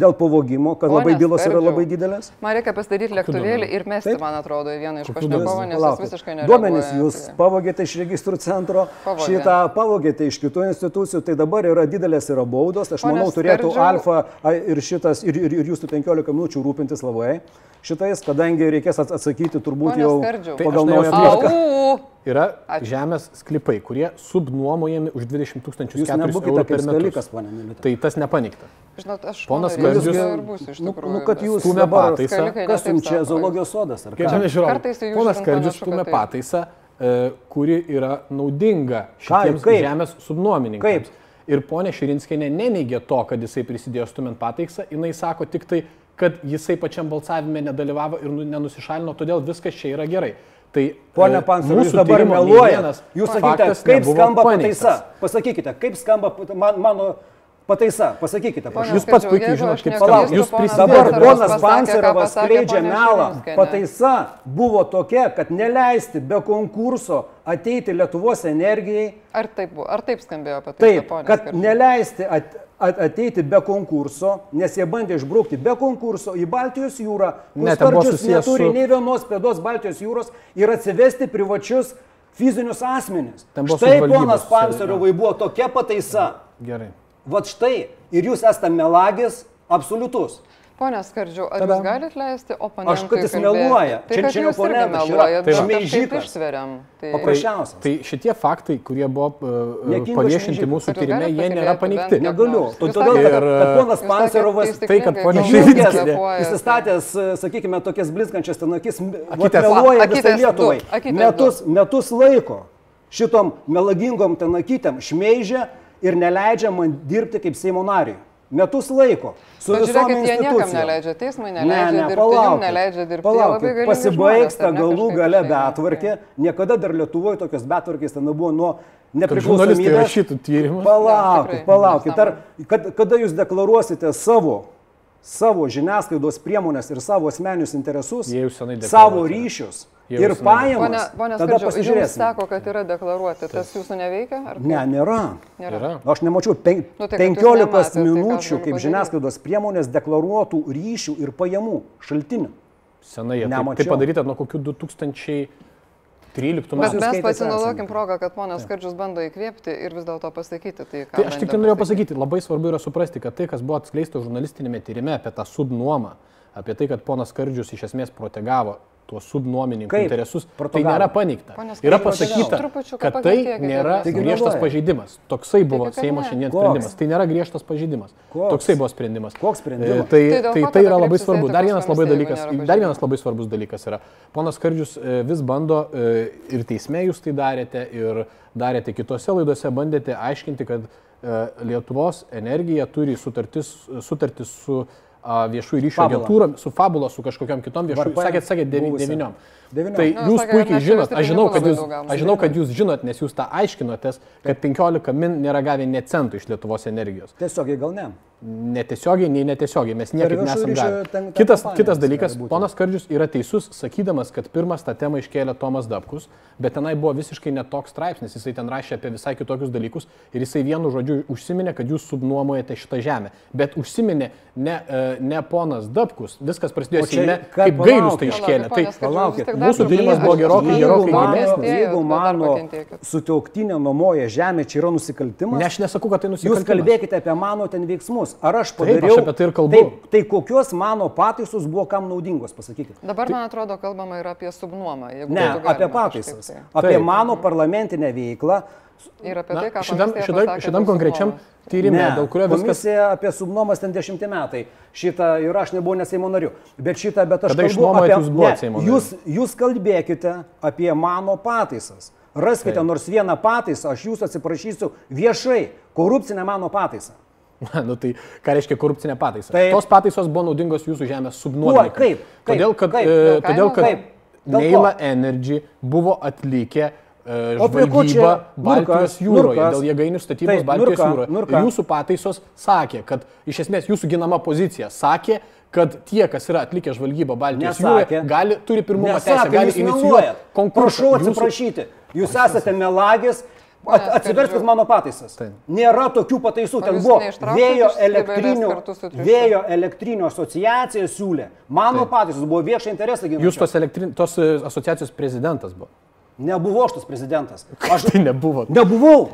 Dėl pavogimo, kad labai bylos yra labai didelės. Man reikia pasidaryti lėktuvėlį ir mesti, Taip. man atrodo, vieną iš pašnekovų, nes jis visiškai nereaguoja. Duomenys jūs Tai- pavogėte iš registrų centro, Pavogė. šitą pavogėte iš kitų institucijų, tai dabar yra didelės yra baudos. Aš Pone manau, turėtų Skardžiau- Alfa ir šitas, ir, ir, ir jūsų 15 minučių rūpintis labai šitais, kadangi reikės ats- atsakyti turbūt Pone jau Skardžiau. Tai pagal norėjau naują tvarką. Yra Ačiū. žemės sklypai, kurie subnuomojami už 20 tūkstančių Jūs nebūkite eurų per metus. Tai tas nepaneigta. Žinot, aš Ponas Skardžius- ir būsiu iš Nu, tikrųjų. nu, kad jūs dabar, pataisą. Kas jums čia zoologijos sodas ar Kaip į jus Ponas kad stumė pataisą, e, kuri yra naudinga šitiems kaip? žemės subnuomininkams. Kaip? Ir ponė Širinskinė neneigia to, kad jisai prisidėjo stumint pataisą, jinai sako tik tai, kad jisai pačiam balsavime nedalyvavo ir nu- nenusišalino, todėl viskas čia yra gerai. Tai Pone e, Pansar, jūs dabar meluojate. Jūs sakykite, kaip skamba paneigtas. pataisa. Pasakykite, kaip skamba man, mano pataisa. Pasakykite, prašau. Jūs pats puikiai žinot, kaip neklystu, skamba. Palauk, Jūs ponas prisidėjote Dabar ponas Pancerovas skleidžia melą. Pataisa buvo tokia, kad neleisti be konkurso ateiti Lietuvos energijai. Ar taip, buvo? ar taip skambėjo pataisa, Taip, kad Skardžiau? neleisti at, at, ateiti be konkurso, nes jie bandė išbraukti be konkurso į Baltijos jūrą, kur Ne, ten buvo skardžius susijęs neturi su- nei vienos pėdos Baltijos jūros ir atsivesti privačius fizinius asmenis. Štai ponas čia, Pansariovai buvo tokia pataisa. Gerai. Vat štai. Ir jūs esate melagis absoliutus. Pone Skardžiau, ar Tada. jūs galite leisti oponentui Aš, kad jis kalbėti? meluoja. Tai Čia- kad čia oponentas, meluojat, bet šmeižikas. išsveriam. Tai... Paprasčiausias. Tai šitie faktai, kurie buvo uh, paviešinti mūsų galit jie nėra paneigti. Negaliu. Todėl, sakėt- kad, Ir, kad ponas taisyklingai, tai, kad kad žmonės kvėpuoja. įsistatęs, e, sakykime, tokias blizgančias ten akis, meluoja visai Lietuvai. Metus, metus laiko šitom melagingom ten akytėm šmeižia ir neleidžia man dirbti kaip Seimo nariui. Metus laiko. Su Bet visom žiūrėkit, jie niekam neleidžia, teismai Ne, neleidžia ne, dirbti, jums palaukit. neleidžia dirbti. Palaukit, pasibaigs žmonės, ta ne, galų gale betvarkė. Niekada dar Lietuvoje tokios betvarkės ten nebuvo nuo žurnalistai nepriklausomybės. rašytų tyrimus. Palaukit, palaukit. Ar, kad, kada jūs deklaruosite savo, savo žiniasklaidos priemonės ir savo asmeninius interesus, savo ryšius Jie jau ir senai Pone, pone Skardžiau, jums sako, kad yra deklaruoti, tas jūsų neveikia? Ar Ne, nėra. Nėra. Yra. Aš nemačiau pen, Nu, tai kad jūs 15 nematėt, tai minučių galiu kaip žiniasklaidos priemonės deklaruotų ryšių ir pajamų šaltinių. Senai jie taip, Nemačiau. taip padaryta nuo kokių 2013 Bet metų. mes skaitėt pasinaudokim progą, kad ponas Skardžius bando įkvėpti ir vis dėlto pasakyti. Tai, ką Tai aš tik tai norėjau pasakyti, labai svarbu yra suprasti, kad tai, kas buvo atskleista žurnalistinėme tyrime apie tą subnuomą, apie tai, kad ponas Skardžius iš esmės protegavo tuos subnuomininkų Kaip interesus, tai protegavo? nėra paneigta. Yra pasakyta, kad tai nėra. Taigi griežtas pažeidimas. Toksai buvo kad Seimo šiandien Koks? sprendimas. Tai nėra griežtas pažeidimas. Koks? Toksai buvo sprendimas. Koks sprendimas? E, Tai, Tai tai, tai yra labai svarbu. Dar vienas labai dalykas, dar vienas labai svarbus dalykas yra. Ponas Skardžius e, vis bando e, ir teisme jūs tai darėte, ir darėte kitose laidose, bandėte aiškinti, kad e, Lietuvos energija turi sutartis, sutartis su viešųjų ryšių agentūrom, su Fabula, su kažkokiam kitom viešųjų. VRP Sakėt, sakėt, devi- devyniom. Devyniom. Tai Nu, jūs sakė, puikiai žinot, aš žinau, kad jūs, aš žinau, kad jūs žinot, nes jūs tą aiškinotės, kad 15 min nėra gavę net centų iš Lietuvos energijos. Tiesiogiai gal ne. Netiesiogiai, nei netiesiogiai, mes niekaip nesam gavę. Kitas, kitas dalykas, ponas Kardžius yra teisus, sakydamas, kad pirmas tą temą iškėlė Tomas Dabkus, bet tenai buvo visiškai netoks straipsnis, jisai ten rašė apie visai kitokius dalykus ir jisai vienu žodžiu užsiminė, kad jūs subnuomojate šitą žemę. Bet užsiminė ne, e, ne ponas Dabkus, viskas prasidėjo Seime, kaip gailius tai iškėlė. Tai palaukit, mūsų truputį- buvo gerokai, gerokai gilesnis. jeigu dar mano sutuoktinė nuomoja žemė, čia yra nusikaltimas. ne aš nesakau, kad tai Jūs nusikaltimas. kalbėkite apie mano ten veiksmus. Rinkimus. Ar aš Taip, padariau? aš apie tai ir kalbu. Taip, tai kokios mano pataisos buvo kam naudingos, pasakykit. Dabar, man atrodo, kalbama ir apie subnuomą. jeigu Ne, apie pataisas. tai. Apie Taip. mano parlamentinę veiklą. Ir apie Na, tai, ką šitam, šitam, pasakė šitam dėl konkrečiam tyrimė, dėl kurio viskas... Komisija apie subnuomas ten dešimti metai. Šitą ir aš nebuvau ne Seimo nariu. Bet šitą, bet aš Kada kalbu išnuomojat, apie... jūs buvot Ne, Seimo nariu? jūs, jūs kalbėkite apie mano pataisas. Raskite Taip. nors vieną pataisą, aš jūsų atsiprašysiu viešai. Korupcinę mano pataisą. nu, tai ką reiškia korupcinė pataisa? Taip. Tos pataisos buvo naudingos jūsų žemės subnuomininkams. Kaip? Kaip? Todėl, kad, Kaip? e, Dėl todėl, kad Kaip? Neila? Energy buvo atlikę e, žvalgybą Baltijos jūroje Nurkas. dėl jėgainių statybos Taip, Baltijos Nurka, jūroje. Nurka. Jūsų pataisos sakė, kad iš esmės jūsų ginama pozicija sakė, kad tie, kas yra atlikę žvalgybą Baltijos Nesakė. jūroje, gali, turi pirmumo teisę, gali jūs inicijuoti konkursą. Prašau atsiprašyti. Jūs esate melagis. At, atsiverskit mano pataisas. Taip. Nėra tokių pataisų. Ten buvo vėjo elektrinių, vėjo elektrinių asociacija siūlė. Mano Taip. pataisos buvo viešą interesą ginti. Jūs tos, elektrin... tos e, asociacijos prezidentas buvo. Nebuvau aš tas prezidentas. Aš Tai nebuvo. nebuvau.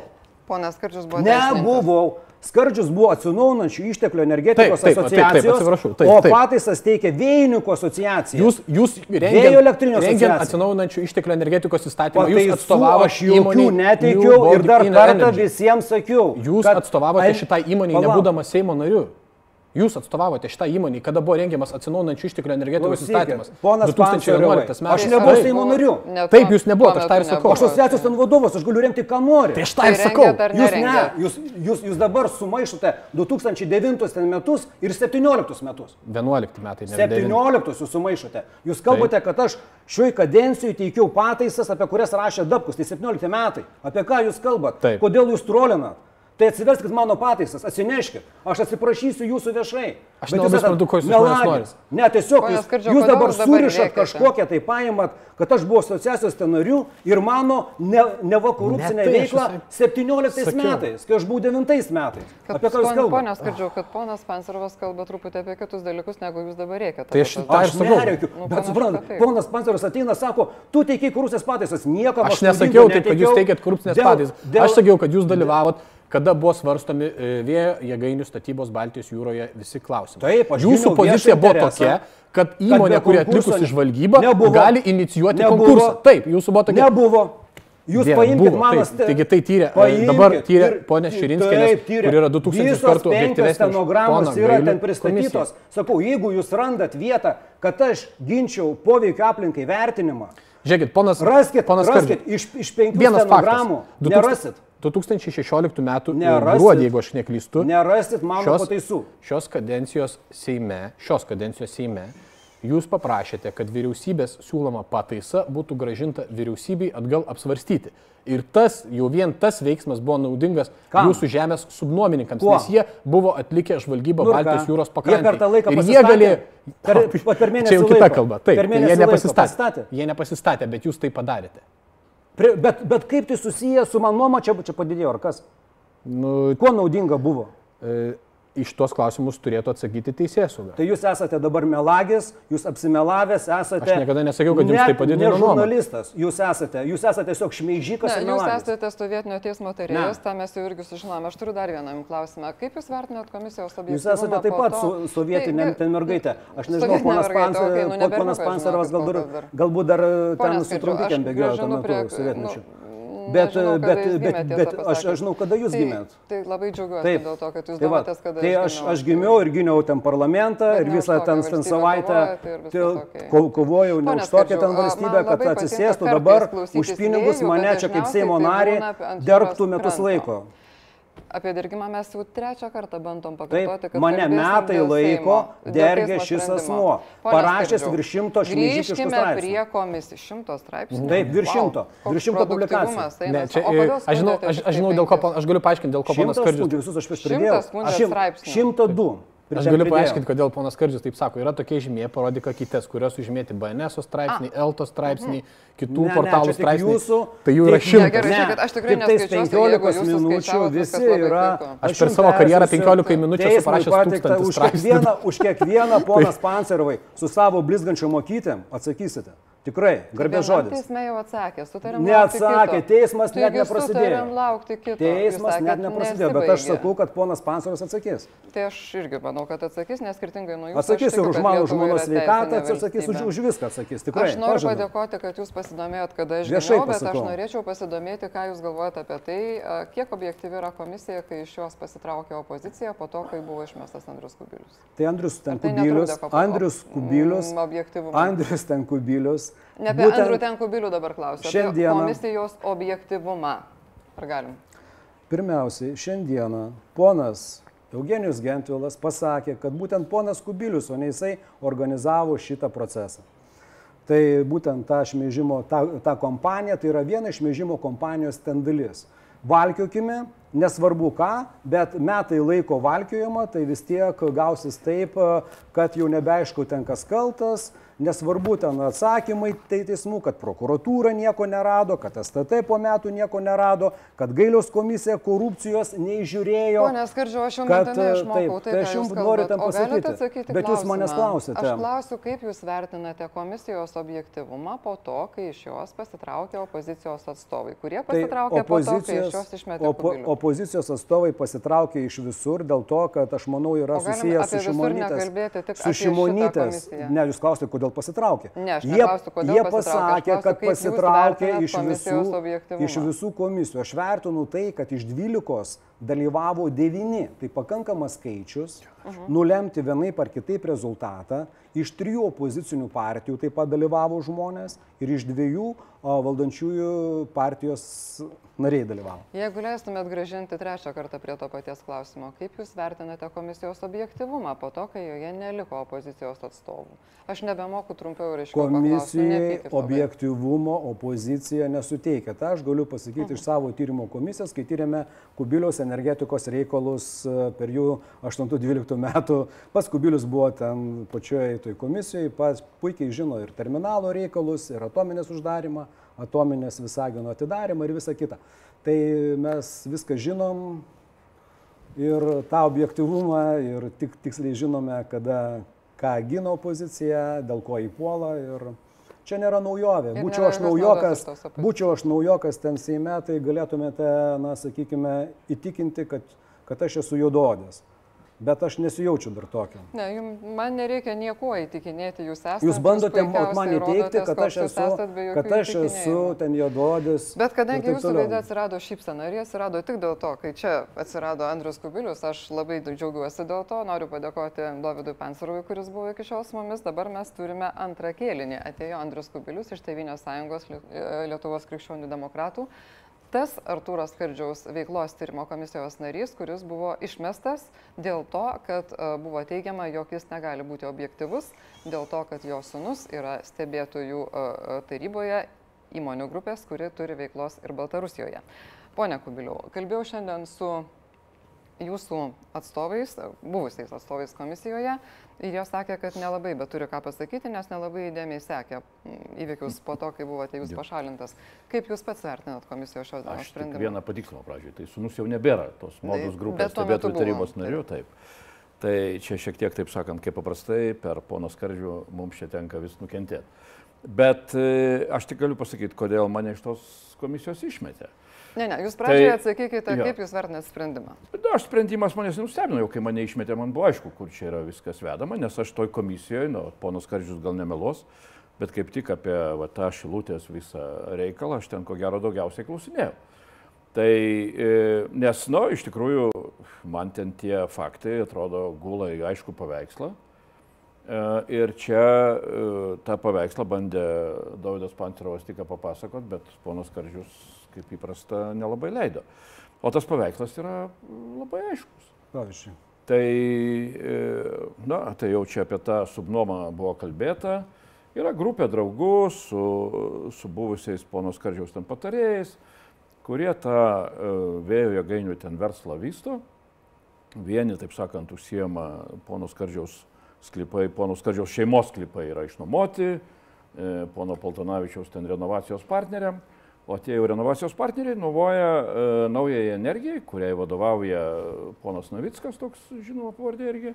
Ponas Skardžius buvo. teisininkas. Nebuvau. Skardžius buvo atsinaujinančių išteklių energetikos Taip, taip, taip, taip, asociacijos, atsiprašau, taip, o taip. pataisas teikia vėjininkų asociacija. Jūs, jūs Vėjo rengiant, elektrinių rengiant asociacija. atsinaujinančių išteklių energetikos įstatymą, jūs atstovavote aš jokių neteikiau ir dar kartą visiems sakiau. Jūs atstovavote Ai, šitą įmonę, nebūdamas Seimo nariu. Jūs atstovavote šitą įmonę, kada buvo rengiamas atsinaujinančių išteklių energetikos įstatymas. Ponas 2011 Pancerovai, metais. aš nebuvau. Seimo nariu. Taip, jūs nebuvot, tuo aš tą ir sakau. Aš asociacijos ten vadovas, aš galiu remti, ką noriu. Tai aš tą Tai ir sakau. Jūs ne, jūs, jūs, jūs dabar sumaišote 2009 ten metus ir 2017 metus. 11 metai, ne 9. 17 jūs sumaišote. Jūs kalbate, kad aš šioj kadencijoje teikiau pataisas, apie kurias rašė Dabkus, tai 17 metai. Apie ką jūs kalbate? Kodėl jūs trolinat? Tai atsiverskit mano pataisas, atsineškit. Aš atsiprašysiu jūsų viešai. Aš Bet nelabai suprantu, ko jūs melagis. Ne, tiesiog jūs, Skardžiau, jūs dabar surišat kažkokią tai paimat, kad aš buvau asociacijos ten nariu ir mano ne, neva korupcinė Ne tai, aš veikla visai 17 sakiau. metais, kai aš buvau 9 metais. Kad, Apie ką jūs kalbate? Pone Skardžiau, kad ponas Pancerovas kalba truputį apie kitus dalykus, negu jūs dabar reikia. Tai aš tą ir Aš sakau. nereikiu, Nu, bet suprantat, ponas Panceras ateina, sako, tu teikiai korupcijos pataisas, nieko Aš nesakiau taip, kad jūs teikėt korupcinės pataisas. Aš sakiau, kad jūs dalyvavot, kada buvo svarstomi e, vėjo jėgainių statybos Baltijos jūroje visi klausimai. Taip, aš Jūsų pozicija buvo tokia, kad įmonė, kuri atlikusi žvalgybą, nebuvo. gali inicijuoti Nebuvo. konkursą. Taip, jūsų buvo tokia. Nebuvo. Jūs Dieve, paimkite buvo, mano taip. Taigi tai tyrė, e, dabar tyrė ponė Širinskienės, kur yra 2000 kartų objektyvesnė yra ten pristatytos. Sakau, jeigu jūs randat vietą, kad aš ginčiau poveikio aplinkai vertinimą, Žiūrėkit, ponas, raskit, ponas raskit Skardžius. iš, iš penkių Vienas stenogramų. faktas. Nerasit. 2016 m. Nerasit. gruodį, jeigu aš neklystu, Nerasit mano šios, pataisų. šios kadencijos Seime, šios kadencijos Seime, jūs paprašėte, kad vyriausybės siūloma pataisa būtų gražinta vyriausybei atgal apsvarstyti. Ir tas, jau vien tas veiksmas buvo naudingas Kam? jūsų žemės subnuomininkams, Kuo? nes jie buvo atlikę žvalgybą Nu ir ką? Baltijos jūros Jie pakrantėje. per tą laiką ir jie pasistatė? galėjo... Per- per mėnesį Čia jau kita laiko. kalba. Taip, Per mėnesį jie laiko nepasistatė. pasistatė? Jie nepasistatė, bet jūs tai padarėte. Pri- Bet, bet kaip tai susiję su mano nuoma, čia, čia padidėjo, ar kas? Nu, Kuo naudinga buvo? e, iš tuos klausimus turėtų atsakyti teisėsauga. Tai jūs esate dabar melagis, jūs apsimelavęs, esate... Aš niekada nesakiau, kad jums net tai padidino ne nuomą. žurnalistas, jūs esate, jūs esate tiesiog šmeižikas Ne, jūs melagis. esate sovietinio teismo tarėjas, tą mes jau irgi sužinojome. Aš turiu dar vieną jums klausimą. Kaip jūs vertinat komisijos objektyvumą? Jūs esate taip pat su sovietinė ten mergaitė. Aš nežinau, ponas, nu, ponas Pancerovas žinokit, gal galbūt dar e, ten su trumpikėm bėgiojo tuo metu, sovietmečiu. Bet, nežinau, bet, bet, gimėt, bet aš, aš žinau, kada jūs Tai- gimėt. Tai labai džiaugiuosi Taip. dėl to, kad jūs Tai, va, domatės, kada tai aš, aš gimiau ir gyniau ten parlamentą ir visą ten, ten savaitę tai ko- kovojau ne už tokią ten valstybę, kad atsisėstų dabar už pinigus mane čia kaip Seimo tai narį jūros metus laiko. Apie dirgimą mes jau trečią kartą bandom pakartoti, Taip, kad mane metai laiko teismo šis asmuo, parašęs virš šimto šmeižikiškų Grįžkime straipsnių. prie komisijos šimto straipsnių. Taip, virš šimto, koks virš šimto publikacijų. eina. Ne, čia, e, aš žinau, aš, aš žinau tai dėl ko, aš galiu paaiškinti, dėl ko ponas Šimtas Skardžius. skundžių, visus aš vis Šimtas pridėjau. skundžių Šim- straipsnių. Šimto du. Aš galiu paaiškinti, kodėl ponas Skardžius taip sako. Yra tokie žymė, parodyk kitas, kurios užmėti BNS straipsniai, Elto straipsniai, kitų Ne, ne, portalų tik straipsniai. jūsų- Tai jų yra Ne, šimtas. gerai, Ne, žiūrėkit, aš tikrai neskaičiuosiu, 15 jeigu jūs minučių visi yra. Aš per savo karjerą persiųsiu 15 minučių esu parašęs tūkstantį už straipsnių. kiekvieną, už kiekvieną ponas Pancerovai su savo blizgančiom mokytėm atsakysite. Tikrai, garbės žodis. Teisme jau atsakė, sutarėm. Neatsakė, teismas net Taigi neprasidėjo. sutarėm laukti kito. Teismas Jūs net sakėt, neprasidėjo, bet aš nesibaigė. sakau, kad ponas Pansoras atsakys. Tai aš irgi manau, kad atsakys, nes skirtingai nuo jūsų. Atsakys aš ir tikiu, už mano žmonos sveikatą, atsakys už, už viską, atsakys. Tikrai. Aš noriu pažadu. padėkoti, kad jūs pasidomėjot, kada aš gimiau, bet aš pasakau. norėčiau pasidomėti, ką jūs galvojate apie tai, a, kiek objektyvi yra komisija, kai iš jos pasitraukė opozicija po to, kai buvo išmestas Andrius Kubilius. Tai Andrius ten tai kubilius, Andrius kubilius, Mm, objektyvumui? Andrius ten kubilius. Ne apie būtent- Andrių ten kubilių dabar klausiu. šiandieną- Apie komisijos objektyvumą. Ar galim? Pirmiausiai, šiandieną ponas Eugenijus Gentvilas pasakė, kad būtent ponas Kubilius, o ne jisai organizavo šitą procesą. Tai būtent ta šmeižimo, ta, ta kompanija, tai yra viena iš šmeižimo kompanijos ten dalis. Valkiokime, nesvarbu ką, bet metai laiko valkiojama, tai vis tiek gausis taip, kad jau nebeaišku ten kas kaltas, nesvarbu ten atsakymai tai teismų, kad prokuratūra nieko nerado, kad STT po metų nieko nerado, kad gailiaus komisija korupcijos neižiūrėjo. Pone Skardžiu, aš jau kad, mintinai taip, tai, tai aš jums noriu tam pasakyti, bet jūs manęs klausimą? klausėte. Aš klausiu, kaip jūs vertinate komisijos objektivumą po to, kai iš jos pasitraukė opozicijos atstovai, kurie pasitraukė po to, kai iš jos išmetė Tai opo, opozicijos atstovai pasitraukė iš visur dėl to, kad aš manau yra susijęs su Šimonytės. Su Šimonytės. Ne, jūs klausite, kodėl pasitraukė. Ne, aš jie, neklausiu, kodėl jie pasakė, kad pasitraukė iš visų, iš visų komisijų. Aš vertinu tai, kad iš 12 dalyvavo 9. Tai pakankamas skaičius Mhm. nulemti vienaip ar kitaip rezultatą. Iš trijų opozicinių partijų taip pat dalyvavo žmonės ir iš dviejų valdančiųjų partijos nariai dalyvavo. Jeigu leistumėt gražinti trečią kartą prie to paties klausimo, kaip Jūs vertinate komisijos objektivumą po to, kai joje neliko opozicijos atstovų? Aš nebemoku trumpiau ir aiškiau paklausti. Komisijai objektivumo opozicija nesuteikia. Ta aš galiu pasakyti iš savo tyrimo komisijos, kai tyrėme Kubiliaus energetikos reikalus e, per jų 8-12 metų. Pas Kubilius buvo ten pačioje toj komisijoje, pats puikiai žino ir terminalo reikalus, ir atominės uždarimą, atominės visagino atidarimą ir visa kita. Tai mes viską žinom ir tą objektivumą ir tik tiksliai žinome, kada ką gina opozicija, dėl ko įpuola ir čia nėra naujovė. Ir Būčiau nėra aš naujokas, būčiau aš naujokas ten Seime, tai galėtumėte, na, sakykime, įtikinti, kad, kad aš esu juododės. Bet aš nesijaučiu dar tokio. Ne, jum, man nereikia nieko įtikinėti, jūs esate. Jūs bandote man įteikti, kad aš jūs esu, kad aš esu ten juododis. Bet kadangi jūsų veidė atsirado šypsena ir jie atsirado tik dėl to, kai čia atsirado Andrius Kubilius, aš labai džiaugiuosi dėl to, noriu padėkoti Dovydui Pensarui, kuris buvo iki šiol su mumis, dabar mes turime antrą kėlinį. Atėjo Andrius Kubilius iš Tevinės sąjungos e, Lietuvos krikščionių demokratų. Tas Artūras Skardžiaus veiklos tyrimo komisijos narys, kuris buvo išmestas dėl to, kad e, buvo teigiama, jog jis negali būti objektivus, dėl to, kad jo sunus yra stebėtojų e, e, taryboje įmonių grupės, kuri turi veiklos ir Baltarusijoje. Pone Kubiliau, kalbėjau šiandien su jūsų atstovais, buvusiais atstovais komisijoje ir jie sakė, kad nelabai bet turi ką pasakyti, nes nelabai įdėmiai sekė mm, įvykius po to, kai buvote jūs pašalintas. Kaip jūs pats vertinat komisijos šios dienos sprendimą? vieną patikslimą pradžioj. Tai sunus jau nebėra tos modus Bet grupės stebėtojų tarybos taip. narių. Taip. Tai čia šiek tiek, taip sakant, kaip paprastai per pono skardžių mums čia tenka vis nukentėti. Bet e, aš tik galiu pasakyti, kodėl mane iš tos komisijos išmetė. Ne, ne, jūs pradžioje Tai- atsakykite, jo. kaip jūs vertinat sprendimą. Bet aš sprendimas manęs nenustebino, jau kai mane išmetė, man buvo aišku, kur čia yra viskas vedama, nes aš toj komisijoje, nu, ponas Kardžius gal nemelos, bet kaip tik apie va, tą šilutės visą reikalą aš ten ko gero daugiausiai klausinėjau. Tai, e, nes, nu, iš tikrųjų, man ten tie faktai atrodo gula į aišku paveikslą. E, Ir čia e, tą paveikslą bandė Davidas Pancerovas tik papasakot, bet ponas Kardžius, kaip įprasta, nelabai leido. O tas paveikslas yra labai aiškus. Pavyzdžiui. Tai, e, na, tai jau čia apie tą subnomą buvo kalbėta. Yra grupė draugų su, su buvusiais ponos Kardžiaus ten patarėjais, kurie tą vėjo jėgainių ten verslą vysto. Vieni, taip sakant, užsiema ponos Kardžiaus sklypai, ponos Kardžiaus šeimos sklypai yra išnuomoti, e, pono Poltanavičiaus ten renovacijos partneriam. O tie jau renovacijos partneriai nuovoja e, naujai energijai, kuriai vadovauja ponas Navickas, toks žinoma pavardė irgi.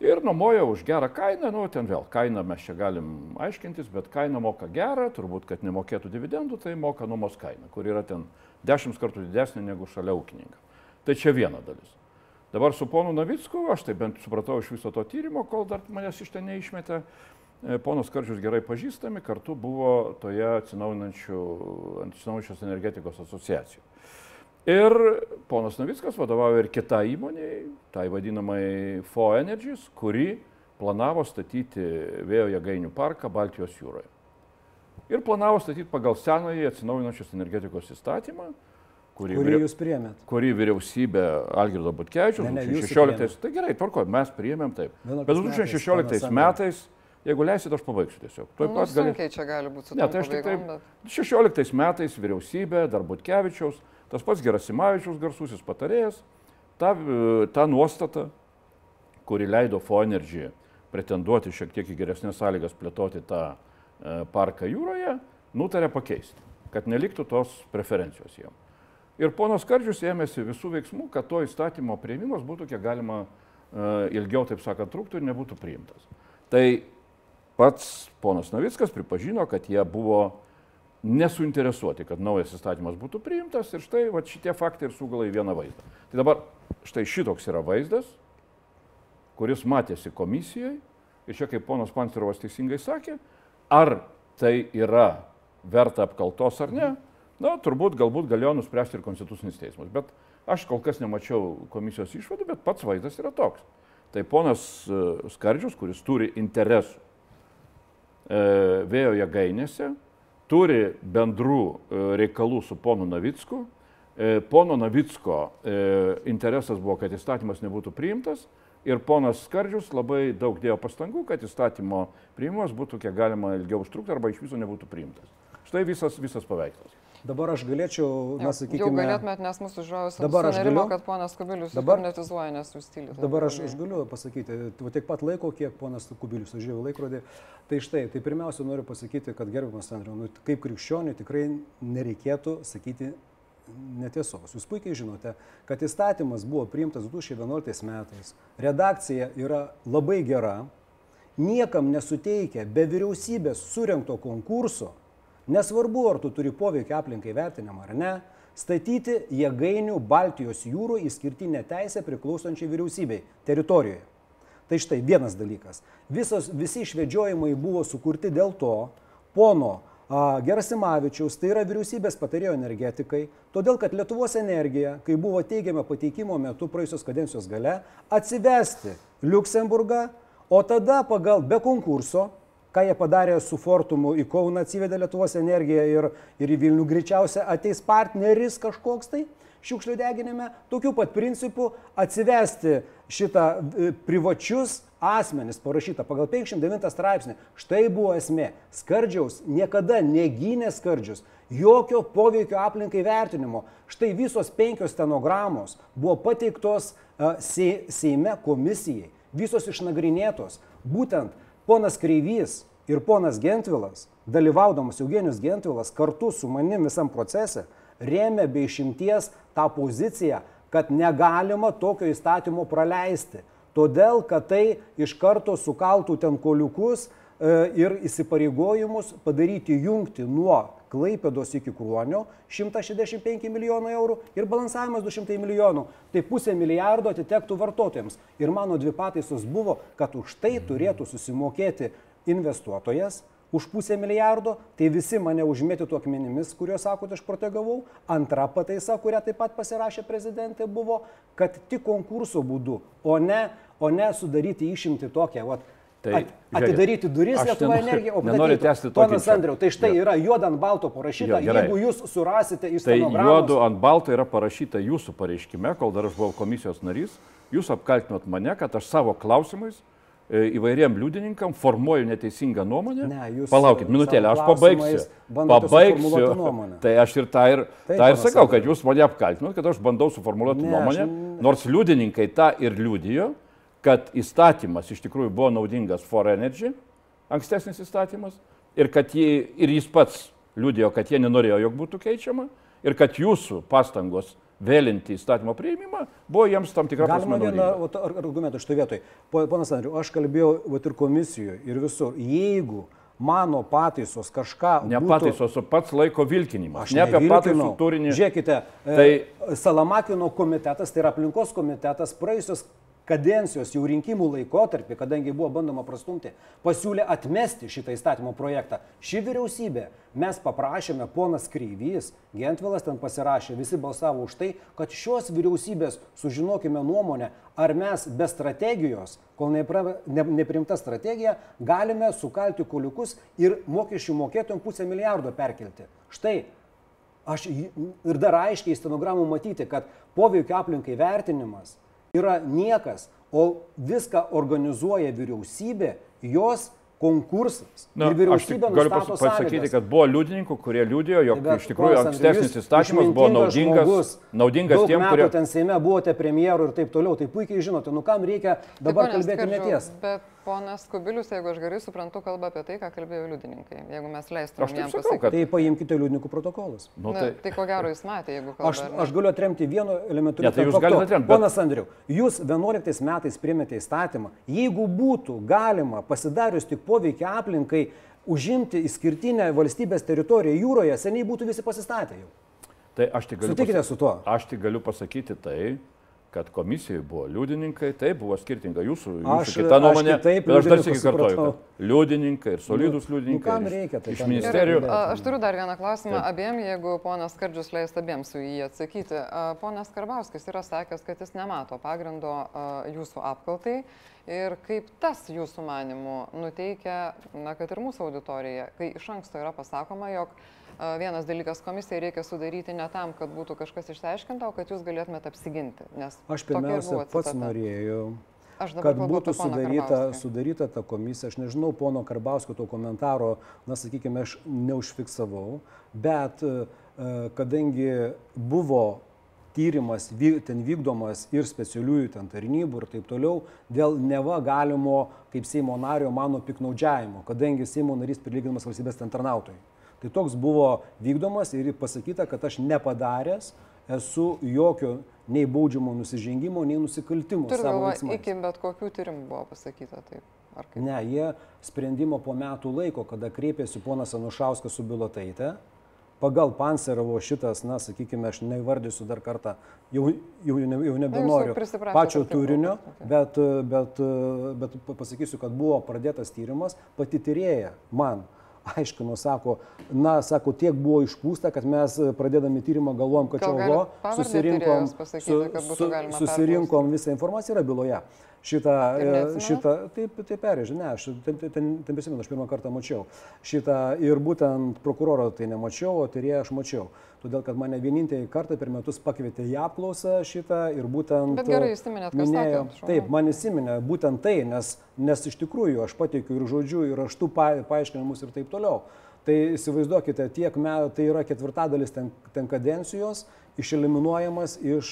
Ir nuomoja už gerą kainą, nu ten vėl, kainą mes čia galim aiškintis, bet kainą moka gerą, turbūt, kad nemokėtų dividendų, tai moka nuomos kainą, kur yra ten dešimt kartų didesnė negu šalia ūkininką. Tai čia viena dalis. Dabar su ponu Navicku, aš tai bent supratau iš viso to tyrimo, kol dar manęs iš ten neišmetė, e, ponas Karčius gerai pažįstami, kartu buvo toje atsinaujinančios energetikos asociacijoje. Ir ponas Navickas vadovauja ir kita įmonė, tai vadinamai FO Energies, kuri planavo statyti vėjo jėgainių parką Baltijos jūroje. Ir planavo statyti pagal senąjį atsinaujinančios energetikos įstatymą, kurį, kurį jūs priemėt. Kurį vyriausybė Algirdo Butkevičius 2016. Tai gerai, tvarko, mes priemėm taip. Bet 2016 metais, jeigu leisit, aš pabaigsiu tiesiog. Tuo nu, pat gali... čia gali būti su ne, tai aš tik taip. Bet... 16 metais vyriausybė, dar Butkevičiaus, tas pats Gerasimavičius garsusis patarėjas, ta, ta nuostata, kuri leido Foenergy pretenduoti šiek tiek į geresnės sąlygas plėtoti tą e, parką jūroje, nutarė pakeisti, kad neliktų tos preferencijos jiems. Ir ponas Kardžius ėmėsi visų veiksmų, kad to įstatymo prieimimas būtų kiek galima uh, ilgiau, taip sakant, truktų ir nebūtų priimtas. Tai pats ponas Navickas pripažino, kad jie buvo nesuinteresuoti, kad naujas įstatymas būtų priimtas ir štai va, šitie faktai ir sugala į vieną vaizdą. Tai dabar štai šitoks yra vaizdas, kuris matėsi komisijoje ir čia kaip ponas Pansterovas teisingai sakė, ar tai yra verta apkaltos ar ne. Mhm Na, turbūt galbūt galėjo nuspręsti ir Konstitucinis teismas, bet aš kol kas nemačiau komisijos išvadų, bet pats vaizdas yra toks. Tai ponas e, Skardžius, kuris turi interesų e, vėjo jėgainėse, turi bendrų e, reikalų su ponu Navicku. E, pono Navicko e, interesas buvo, kad įstatymas nebūtų priimtas ir ponas Skardžius labai daug dėjo pastangų, kad įstatymo priimimas būtų kiek galima ilgiau užtrukti arba iš viso nebūtų priimtas. Štai visas, visas paveikslas. Dabar aš galėčiau, na, sakykime. Jau galėtumėt, nes mūsų žiūrovas dabar aš galiu, kad ponas Kubilius dabar netizuoja, nes jūs stilius. Dabar aš, aš galiu pasakyti, tu tiek pat laiko, kiek ponas Kubilius žiūrėjo laikrodį. Tai štai, tai pirmiausia noriu pasakyti, kad gerbiamas Andriu, nu, kaip krikščioniui tikrai nereikėtų sakyti netiesos. Jūs puikiai žinote, kad įstatymas buvo priimtas 2011 metais. Redakcija yra labai gera, niekam nesuteikia be vyriausybės surinkto konkurso Nesvarbu, ar tu turi poveikio aplinkai vertinimą ar ne, statyti jėgainių Baltijos jūrų įskirtinę teisę priklausančiai vyriausybei teritorijoje. Tai štai vienas dalykas. Visos, visi išvedžiojimai buvo sukurti dėl to, pono Gerasimavičiaus, tai yra vyriausybės patarėjo energetikai, todėl kad Lietuvos energija, kai buvo teigiama pateikimo metu praėjusios kadencijos gale, atsivesti Luksemburgą, o tada pagal be konkurso ką jie padarė su Fortumu į Kauną atsivedė Lietuvos energiją ir, ir į Vilnių greičiausia ateis partneris kažkoks tai šiukšlių deginime, tokiu pat principu atsivesti šitą e, privačius asmenis parašyta pagal 59 straipsnį. Štai buvo esmė. Skardžiaus niekada negynė skardžius, jokio poveikio aplinkai vertinimo. Štai visos penkios stenogramos buvo pateiktos uh, Seime komisijai, visos išnagrinėtos. Būtent Ponas Kreivys ir ponas Gentvilas, dalyvaudamas Eugenijus Gentvilas kartu su manim visam procese, rėmė be išimties tą poziciją, kad negalima tokio įstatymo praleisti. Todėl, kad tai iš karto sukaltų ten koliukus e, ir įsipareigojimus padaryti jungti nuo Klaipėdos iki Kruonio 165 milijonų eurų ir balansavimas 200 milijonų. Tai pusė milijardo atitektų vartotojams. Ir mano dvi pataisos buvo, kad už tai turėtų susimokėti investuotojas, už pusę milijardo, tai visi mane užmėtytų akmenimis, kuriuos sakote, aš protegavau. Antra pataisa, kurią taip pat pasirašė prezidentė, buvo, kad tik konkurso būdu, o ne, o ne sudaryti išimti tokią, vat, Tai, At, atidaryti duris Lietuva energija, o nenoriu tęsti to. Ponas Andriau, tai štai jo. yra juoda ant balto parašyta, jo, jeigu jūs surasite iš tai juodu ant balto yra parašyta jūsų pareiškime, kol dar aš buvau komisijos narys, jūs apkaltinot mane, kad aš savo klausimais e, įvairiem liudininkam formuoju neteisingą nuomonę. Ne, jūs Palaukit, minutėlę, aš pabaigsiu. Pabaigsiu. Tai aš ir tą ir, Taip, tą ir sakau, kad jūs mane apkaltinot, kad aš bandau suformuoluoti ne, nuomonę, aš... nors liudininkai tą ir liudijo kad įstatymas iš tikrųjų buvo naudingas For Energy, ankstesnis įstatymas, ir, jį, ir jis pats liūdėjo, kad jie nenorėjo, jog būtų keičiama. ir kad jūsų pastangos vėlinti įstatymo prieimimą buvo jiems tam tikra prasme. Galima vieną argumentą šitoje vietoje. Ponas Andriu, aš kalbėjau vat, ir komisijoje, ir visur. Jeigu mano pataisos kažką... Ne būtų- pataisos, o pats laiko vilkinimas. Aš ne apie pataisų turinį. Žiūrėkite, Tai- tai... Salamakino komitetas, tai yra aplinkos komitetas, praėjusios kadencijos jau rinkimų laikotarpį, kadangi buvo bandoma prastumti, pasiūlė atmesti šitą įstatymo projektą. Ši vyriausybė, mes paprašėme, ponas Kreivys, Gentvilas ten pasirašė, visi balsavo už tai, kad šios vyriausybės sužinokime nuomonę, ar mes be strategijos, kol neprimta strategija, galime sukalti kuliukus ir mokesčių mokėtojams pusę milijardo perkelti. Štai Aš ir dar aiškiai stenogramų matyti, kad poveikio aplinkai vertinimas yra niekas, o viską organizuoja vyriausybė, jos konkursas. Na, ir vyriausybė galiu pas- pasakyti, sąlygas. kad buvo liudininkų, kurie liudijo, jog Bet, iš tikrųjų ankstesnis įstatymas buvo naudingas, žmogus, naudingas tiem, kurie... ten Seime buvote premjeru ir taip toliau, tai puikiai žinote, nu kam reikia dabar Tai, kalbėti Skardžiau, neties. Bet ponas Kubilius, jeigu aš gerai suprantu, kalba apie tai, ką kalbėjo liudininkai. Jeigu mes taip jam sakau, pasakyti. kad- Tai paimkite liudininkų protokolus. Nu, Na, tai, tai ko gero jis matė, jeigu kalba. Aš, aš galiu atremti vienu elementariu Ne, tai jūs galite atremti, bet- Ponas Andriu, jūs 11 metais priemėte įstatymą. Jeigu būtų galima pasidarius tik poveikia aplinkai užimti išskirtinę valstybės teritoriją jūroje, seniai būtų visi pasistatę jau. tai aš tik galiu... Sutikite su tuo? Aš tik galiu pasakyti tai, kad komisijoje buvo liudininkai, tai buvo skirtinga jūsų, jūsų Aš- kita aš nuomonė. kitaip bet aš dar liudininkus sėki kartoju, kad liudininkai ir solidus Nu, liudininkai. kam iš- reikia, tai Iš ministerijų. A, Aš turiu dar vieną klausimą abiem, jeigu ponas Skardžius leis abiems su jį atsakyti. A, Ponas Karbauskis yra sakęs, kad jis nemato pagrindo a, jūsų apkaltai ir kaip tas jūsų manimų nuteikia, na, kad ir mūsų auditorija, kai iš anksto yra pasakoma, jog vienas dalykas komisijai reikia sudaryti ne tam, kad būtų kažkas išsiaiškinta, o kad jūs galėtumėte apsiginti. Aš pirmiausia pats norėjau, kad būtų sudaryta, sudaryta ta komisija. Aš nežinau, pono Karbauskio to komentaro, na, sakykime, aš neužfiksavau, bet e, kadangi buvo tyrimas ten vykdomas ir specialiųjų ten tarnybų ir taip toliau, dėl neva galimo, kaip Seimo nario, mano piknaudžiavimo, kadangi Seimo narys prilyginamas valstybės ten tarnautojai. Tai toks buvo vykdomas ir pasakyta, kad aš nepadaręs esu jokio nei baudžiamo nusižengimo, nei nusikaltimo veiksmais. iki bet kokių tyrimų buvo pasakyta taip. Ne, jie sprendimo po metų laiko, kada kreipėsi ponas Anušauskas su Bilotaitė, pagal Panserovo šitas, na, sakykime, aš neįvardysiu dar kartą, jau, jau, ne- jau nebenoriu prisiprašėt, pačio turinio, bet, bet, bet pa- pasakysiu, kad buvo pradėtas tyrimas, pati tyrėja man. Aiškino, sako, na, sako, tiek buvo išpūsta, kad mes pradėdami tyrimą galvojom, kad čia oho, susirinkom, pasakyti, būtų galima susirinkom visą informaciją, yra byloje. Šitą, e, šitą, taip, taip perėžiu, ne, aš ten, ten, ten, ten prisimenu, aš pirmą kartą mačiau. Šitą ir būtent prokuroro tai nemačiau, o tyrėją aš mačiau. Todėl, kad mane vienintelį kartą per metus pakvietė į apklausą šitą ir būtent... Bet gerai įsiminėt, ką minėjo-. Taip, man įsiminė būtent tai, nes, nes iš tikrųjų aš pateikiu ir žodžiu, ir raštų pa, paaiškinimus ir taip toliau. Tai įsivaizduokite, tiek metų, tai yra ketvirtadalis ten, ten kadencijos, išeliminuojamas iš,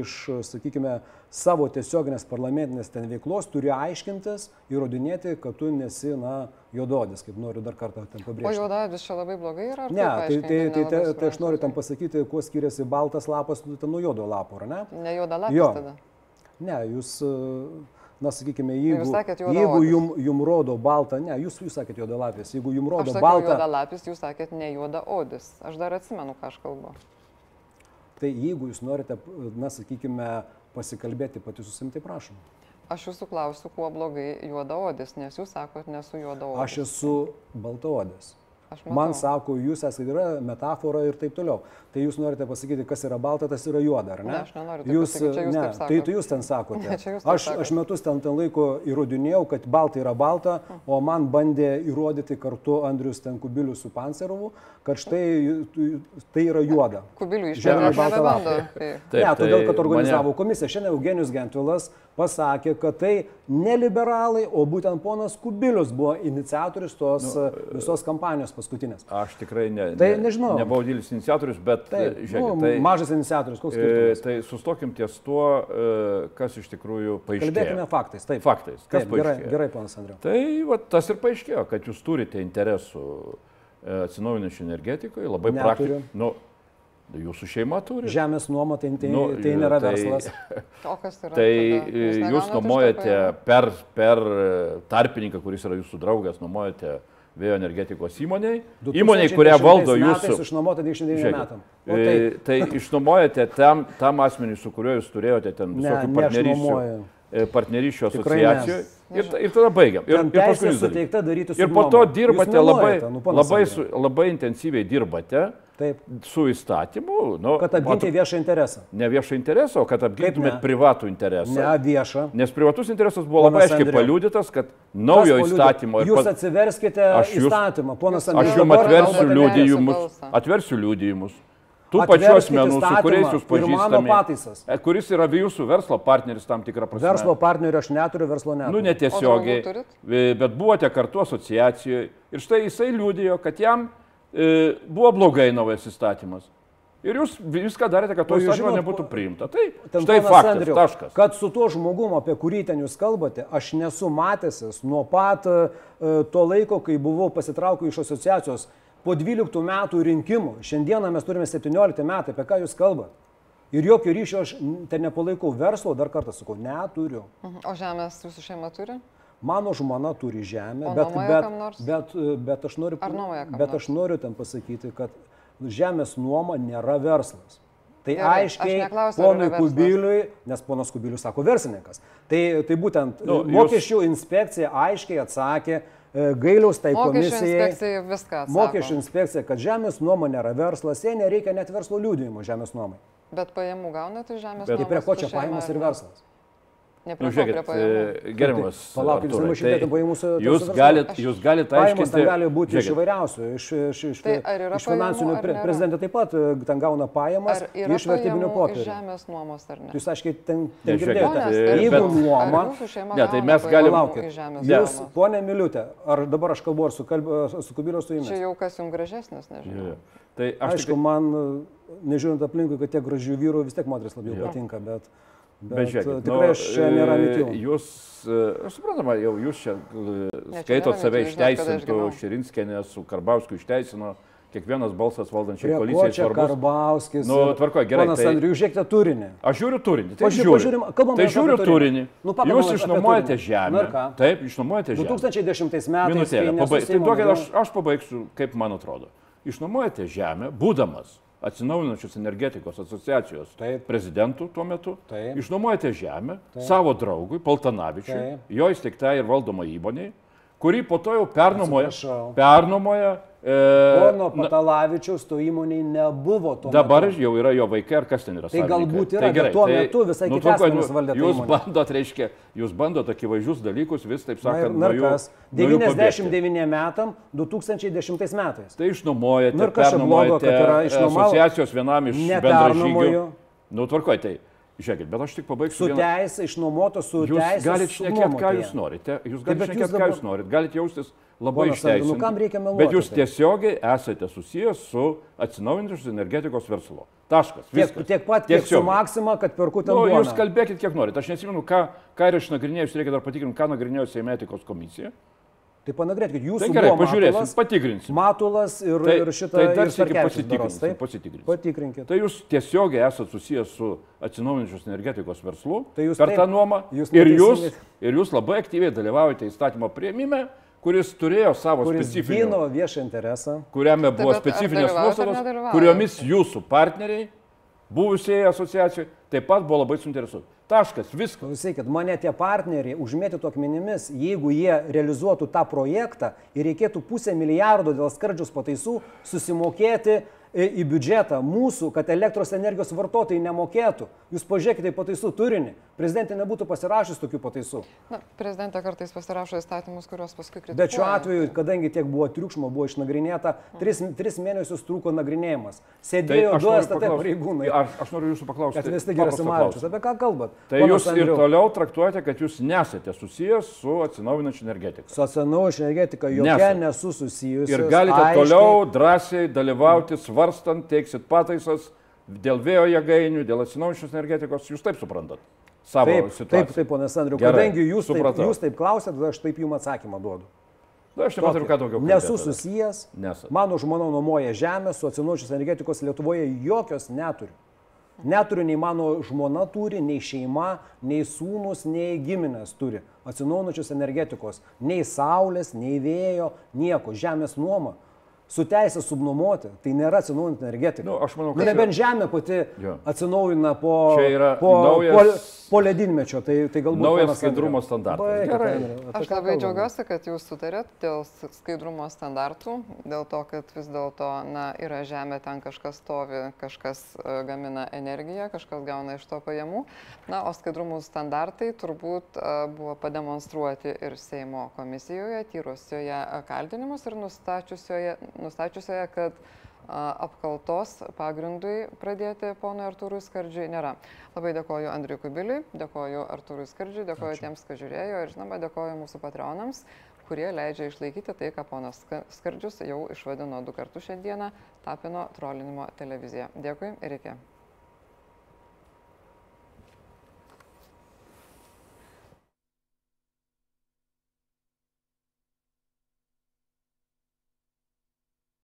iš, sakykime, savo tiesioginės parlamentinės ten veiklos, turi aiškintis, įrodinėti, kad tu nesi, na, juododis, kaip noriu dar kartą ten O pabrėžti. juodavis čia labai blogai yra? Ne, tai, tai, tai, tai, tai aš noriu tam pasakyti, kuo skiriasi baltas lapas nu, nuo juodo lapo, ar ne? Ne juoda lapis Jo. tada. Ne, jūs, e, na, sakykime, jeigu, jūs sakėt jeigu juodaodis. jum, jum rodo baltą, ne, jūs, jūs sakėt juodalapis, jeigu jum rodo sakiau baltą, juoda lapis, jūs sakėt ne juoda odis. Aš dar atsimenu, ką aš kalbu. tai jeigu jūs norite, na, sakykime, pasikalbėti pati su savimi, tai prašom. Aš jūsų klausiu, kuo blogai juoda odis, nes jūs sakot, nesu juoda odis. Aš esu baltaodis. Man sako, jūs esate yra metafora ir taip toliau. Tai jūs norite pasakyti, kas yra balta, tas yra juoda, ar ne? Ne, aš nenoriu taip jūs, pasakyt, čia jūs ne, tai, tai jūs ten sakote. Ne, jūs aš, sakot. aš metus ten, ten laiko įrodinėjau, kad balta yra balta, o man bandė įrodyti kartu Andrius ten Kubilius su Pancerovu, kad štai tai yra juoda. Kubilių Žemė išvedė, balta lapė. Ne, todėl, tai kad organizavo mane- komisiją. Šiandien Eugenijus Gentvilas pasakė, kad tai ne liberalai, o būtent ponas Kubilius buvo iniciatorius tos nu, visos kampanijos paskutinės. Aš tikrai ne, Tai ne, nežinau. nebuvau didelis iniciatorius, bet Taip, e, žiūrėkit, nu, tai, mažas iniciatorius, koks e, skirtumas. tai sustokim ties tuo, e, kas iš tikrųjų paaiškėjo. Kalbėkime faktais. Taip, Faktais. Kas Taip, gerai, gerai, ponas Andriu. Tai va, tas ir paaiškėjo, kad jūs turite interesų atsinaujinančių energetikoje, labai praktiškai. Nu, Jūsų šeima turi. Žemės nuoma tai, tai, Nu, tai nėra tai- verslas. O kas yra? Tai jūs nuomojate per, per tarpininką, kuris yra jūsų draugas, nuomojate vėjo energetikos įmoniai. Įmoniai, kurią 2010 valdo jūsų. Išnuomota 99 Žiūrėkit, metam. O e, Tai išnuomojate tam, tam asmeniui, su kuriuo jūs turėjote ten visokių ne partnerysčių, e, ne. asociacijų. Ir, ir tada baigiam. Ir, ir Ir po to dirbate labai, nu, labai, labai intensyviai dirbate Taip, su įstatymu. Nu, kad apginti matot, viešą interesą. ne viešą interesą, o kad apgintumėt privatų interesą. Ne viešą. Nes privatus interesas buvo labai Ponas aiškiai Andriau. paliudytas, kad naujo Kas įstatymo ir Jūs atsiverskite Aš jūs- įstatymą, ponas Aš Aš Andrius. jums atversiu balsą. atversiu liudijimus. Tų pačių asmenų, su kuriais jūs pažįstate. pataisas. Kuris yra jūsų verslo partneris tam tikrą prasme. Verslo partnerio aš neturiu, verslo neturiu. Nu, netiesiogiai, bet buvote kartu asociacijoje ir štai jisai liūdėjo, kad jam buvo blogai naujas įstatymas. Ir jūs viską darėte, kad to įstatymo nebūtų priimta. Tai štai faktas, Andriau, taškas. Kad su tuo žmogum, apie kurį ten jūs kalbate, aš nesu matęsis nuo pat e, to laiko, kai buvau pasitraukęs iš asociacijos po 12 metų rinkimų. Šiandieną mes turime 17 metai, apie ką jūs kalbate. Ir jokio ryšio aš ten nepalaikau verslo, dar kartą sakau, neturiu. Mhm. O žemės jūsų šeima turi? Mano žmona turi žemę, bet, bet, bet, e, bet, aš noriu, bet aš noriu ten pasakyti, kad žemės nuoma nėra verslas. Tai Gerai, aiškiai neklausiu, ponui. Kubiliui, nes ponas Kubilius sako verslininkas. Tai, tai būtent Nu, jūs- mokesčių inspekcija aiškiai atsakė e, gailiaus tai Mokesčių komisijai. inspekcija viską atsako. Mokesčių inspekcija, kad žemės nuoma nėra verslas, jie nereikia net verslo liūdėjimo žemės nuomai. Bet pajamų gaunate žemės? Bet Tai prie ko čia ar ir ne? verslas? Ne Nu, žiūrėkit, e, gerbiamas. Palaukit, nemažinate tai pajamų su- Jūs galite jūs galit Pajamos ten aiškinti. gali būti iš žiūrėkit, įvairiausių, iš, iš, iš, Tai iš finansinių, pre, prezidentė taip pat e, ten gauna pajamas iš iš popierių. žemės nuomos ar ne? Jūs aiškiai ten, Ne, ten žiūrėkit, girdėjote, e, jeigu bet- nuoma, Ne, tai mes galim- pajamų Palaukit. iš žemės jūs, ponė Miliutė, ar dabar aš kalbu ar su, kalb, su Kubiliu, su jumis? Čia jau kas jums gražesnis, nežinau. Tai aš Aišku, man, nežiūrint aplinkui, kad tiek gražių vyrų, vis tiek moteris labiau patinka, bet, bet, bet žiūrėkit, tikrai aš čia nėra mitų. Jūs, e, aš suprantama, jau jūs čia e, skaitot save išteisintų. Širinskenė su Karbauskiu išteisino, kiekvienas balsas valdančiai koalicijai čia svarbus. Karbauskis? Nu, tvarkoj, gerai, Ponas tai- Andriu, žiūrėkite turinį. Aš žiūriu turinį. Tai Pažiūrė- žiūriu. kalbam tai apie žiūriu turinį. turinį. Nu, pakalbam Jūs išnuomojate žemę. Nu? Taip, išnuomojate žemę. 2010 metais. Minutėlę, kai pabaig... tai duokit, aš, aš pabaigsiu, kaip man atrodo. Išnuomojate žemę, būdamas atsinaujinančios energetikos asociacijos Taip. prezidentu tuo metu. Taip. Išnuomojate žemę savo draugui, Paltanavičiui, Taip. jo įsteigtai ir valdoma įmoniai, kuri po to jau pernuomoja. Atsiprašau. E, Pono na, Patalavičiaus to įmoniai nebuvo tuo Dabar metu. jau yra jo vaikai ar kas ten yra. Tai savininkai. galbūt yra, bet tuo metu visai kiti tvarkoj, asmenys valdė tą Jūs įmonę. bandot, reiškia, jūs bandot akivaizdžius dalykus vis, taip Na ir sakant, nuo jų pabėgti. 99 metam, 2010 metais. Tai išnuomojate, Nu ir kas čia blogo, kad yra išnuomavo? asociacijos vienam iš bendražygių. Nu, tvarkoj, tai žiūrėkit, bet aš tik pabaigsiu. Su vieną- teisė, išnuomoto su teisė. galite šnekėti, ką jūs norite. Jūs Tai galite šnekėti, ką dabar- jūs norite. Galite jaustis labai išteisinti. nu kam reikia meluoti Bet jūs taip? tiesiogiai esate susijęs su atsinaujinančios energetikos verslu. Taškas. Tiek, tiek pat, kiek su. Maksima, kad perku ten Nu, duoną. jūs kalbėkit, kiek norite. Aš nesimenu, ką, ką ir išnagrinėjau, jūs reikia dar patikrinti, ką nagrinėjo Seime etikos komisija. Tai panagrinėkit, jūsų Tai gerai, buvo pažiūrėsim, Matulas, patikrinsim. Matulas ir, Tai- ir šitą tai dar Starkevičius pasitikrinsim, taip? pasitikrinsim. Patikrinkit. Tai jūs tiesiogiai esate susijęs su atsinaujinančios energetikos verslu Tai jūs per taip- tą nuomą jūs ir, jūs, ir jūs labai aktyviai dalyvaujate įstatymo prieimime, kuris turėjo savo Kuris specifinį, gino viešą interesą. kuriame buvo ar specifinės nuostatos, kuriomis jūsų partneriai, buvusiai asociacijai, taip pat buvo labai suinteresuoti. Taškas, viskas. Klausykit, mane tie partneriai užmėtytų akmenimis, jeigu jie realizuotų tą projektą ir reikėtų pusę milijardo dėl skardžius pataisų susimokėti į biudžetą mūsų, kad elektros energijos vartotojai nemokėtų. Jūs pažiūrėkite į pataisų turinį. Prezidentė nebūtų pasirašęs tokių pataisų. Na, prezidentė kartais pasirašo įstatymus, kuriuos paskui kritikuoja. Bet šiuo atveju, kadangi tiek buvo triukšmo, buvo išnagrinėta, tris, tris mėnesius truko nagrinėjimas. Tai Sėdėjo aš du STT pareigūnai. Aš, aš noriu jūsų paklausti. Kad vis tik Gerasimavičius. klausimą. Apie ką kalbat? Tai Ponas jūs ir Andriau, toliau traktuojate, kad jūs nesate susijęs su atsinaujinančia energetika. Su atsinaujinančia energetika jokia Nesat. nesu susijusi. Ir galite toliau drąsiai dalyvauti, svarstant, teiksit pataisas dėl vėjo jėgainių, dėl atsinaujinančios energetikos. Jūs taip suprantat savo Taip, situaciją. taip, taip, ponas Andriu, Gerai, kadangi jūs taip, supratau. jūs taip klausėte, tada aš taip jums atsakymą duodu. Na, aš nematau, ką daugiau. Nesu kalbėt tada. susijęs. Nesat. Mano žmona nuomoja žemę, su atsinaujančios energetikos Lietuvoje jokios neturiu. Neturiu nei mano žmona turi, nei šeima, nei sūnus, nei giminės turi atsinaujančios energetikos. Nei saulės, nei vėjo, nieko. Žemės nuoma. Su teisė subnuomoti. Tai nėra atsinaujinti energetika. Nu, aš manau, Nu, kad nebent žemė pati Jo. atsinaujina po, po, naujas- po, po ledynmečio. Tai, tai galbūt Naujas skaidrumo standartas. Gerai. Apie Aš labai džiaugiuosi, kad jūs sutarėt dėl skaidrumo standartų, dėl to, kad vis dėlto na, yra žemė, ten kažkas stovi, kažkas e, gamina energiją, kažkas gauna iš to pajamų. Na, o skaidrumų standartai turbūt e, buvo pademonstruoti ir Seimo komisijoje, tyrusioje e, kaltinimus ir nustačiusioje, nustačiusioje kad apkaltos pagrindui pradėti ponui Artūrui Skardžiui nėra. Labai dėkoju Andriui Kubiliui, dėkoju Artūrui Skardžiui, dėkoju Ačiū. tiems, kas žiūrėjo ir žinoma dėkoju mūsų patronams, kurie leidžia išlaikyti tai, ką ponas Ska- Skardžius jau išvadino du kartus šiandieną, tapino trolinimo televiziją. Dėkui ir iki.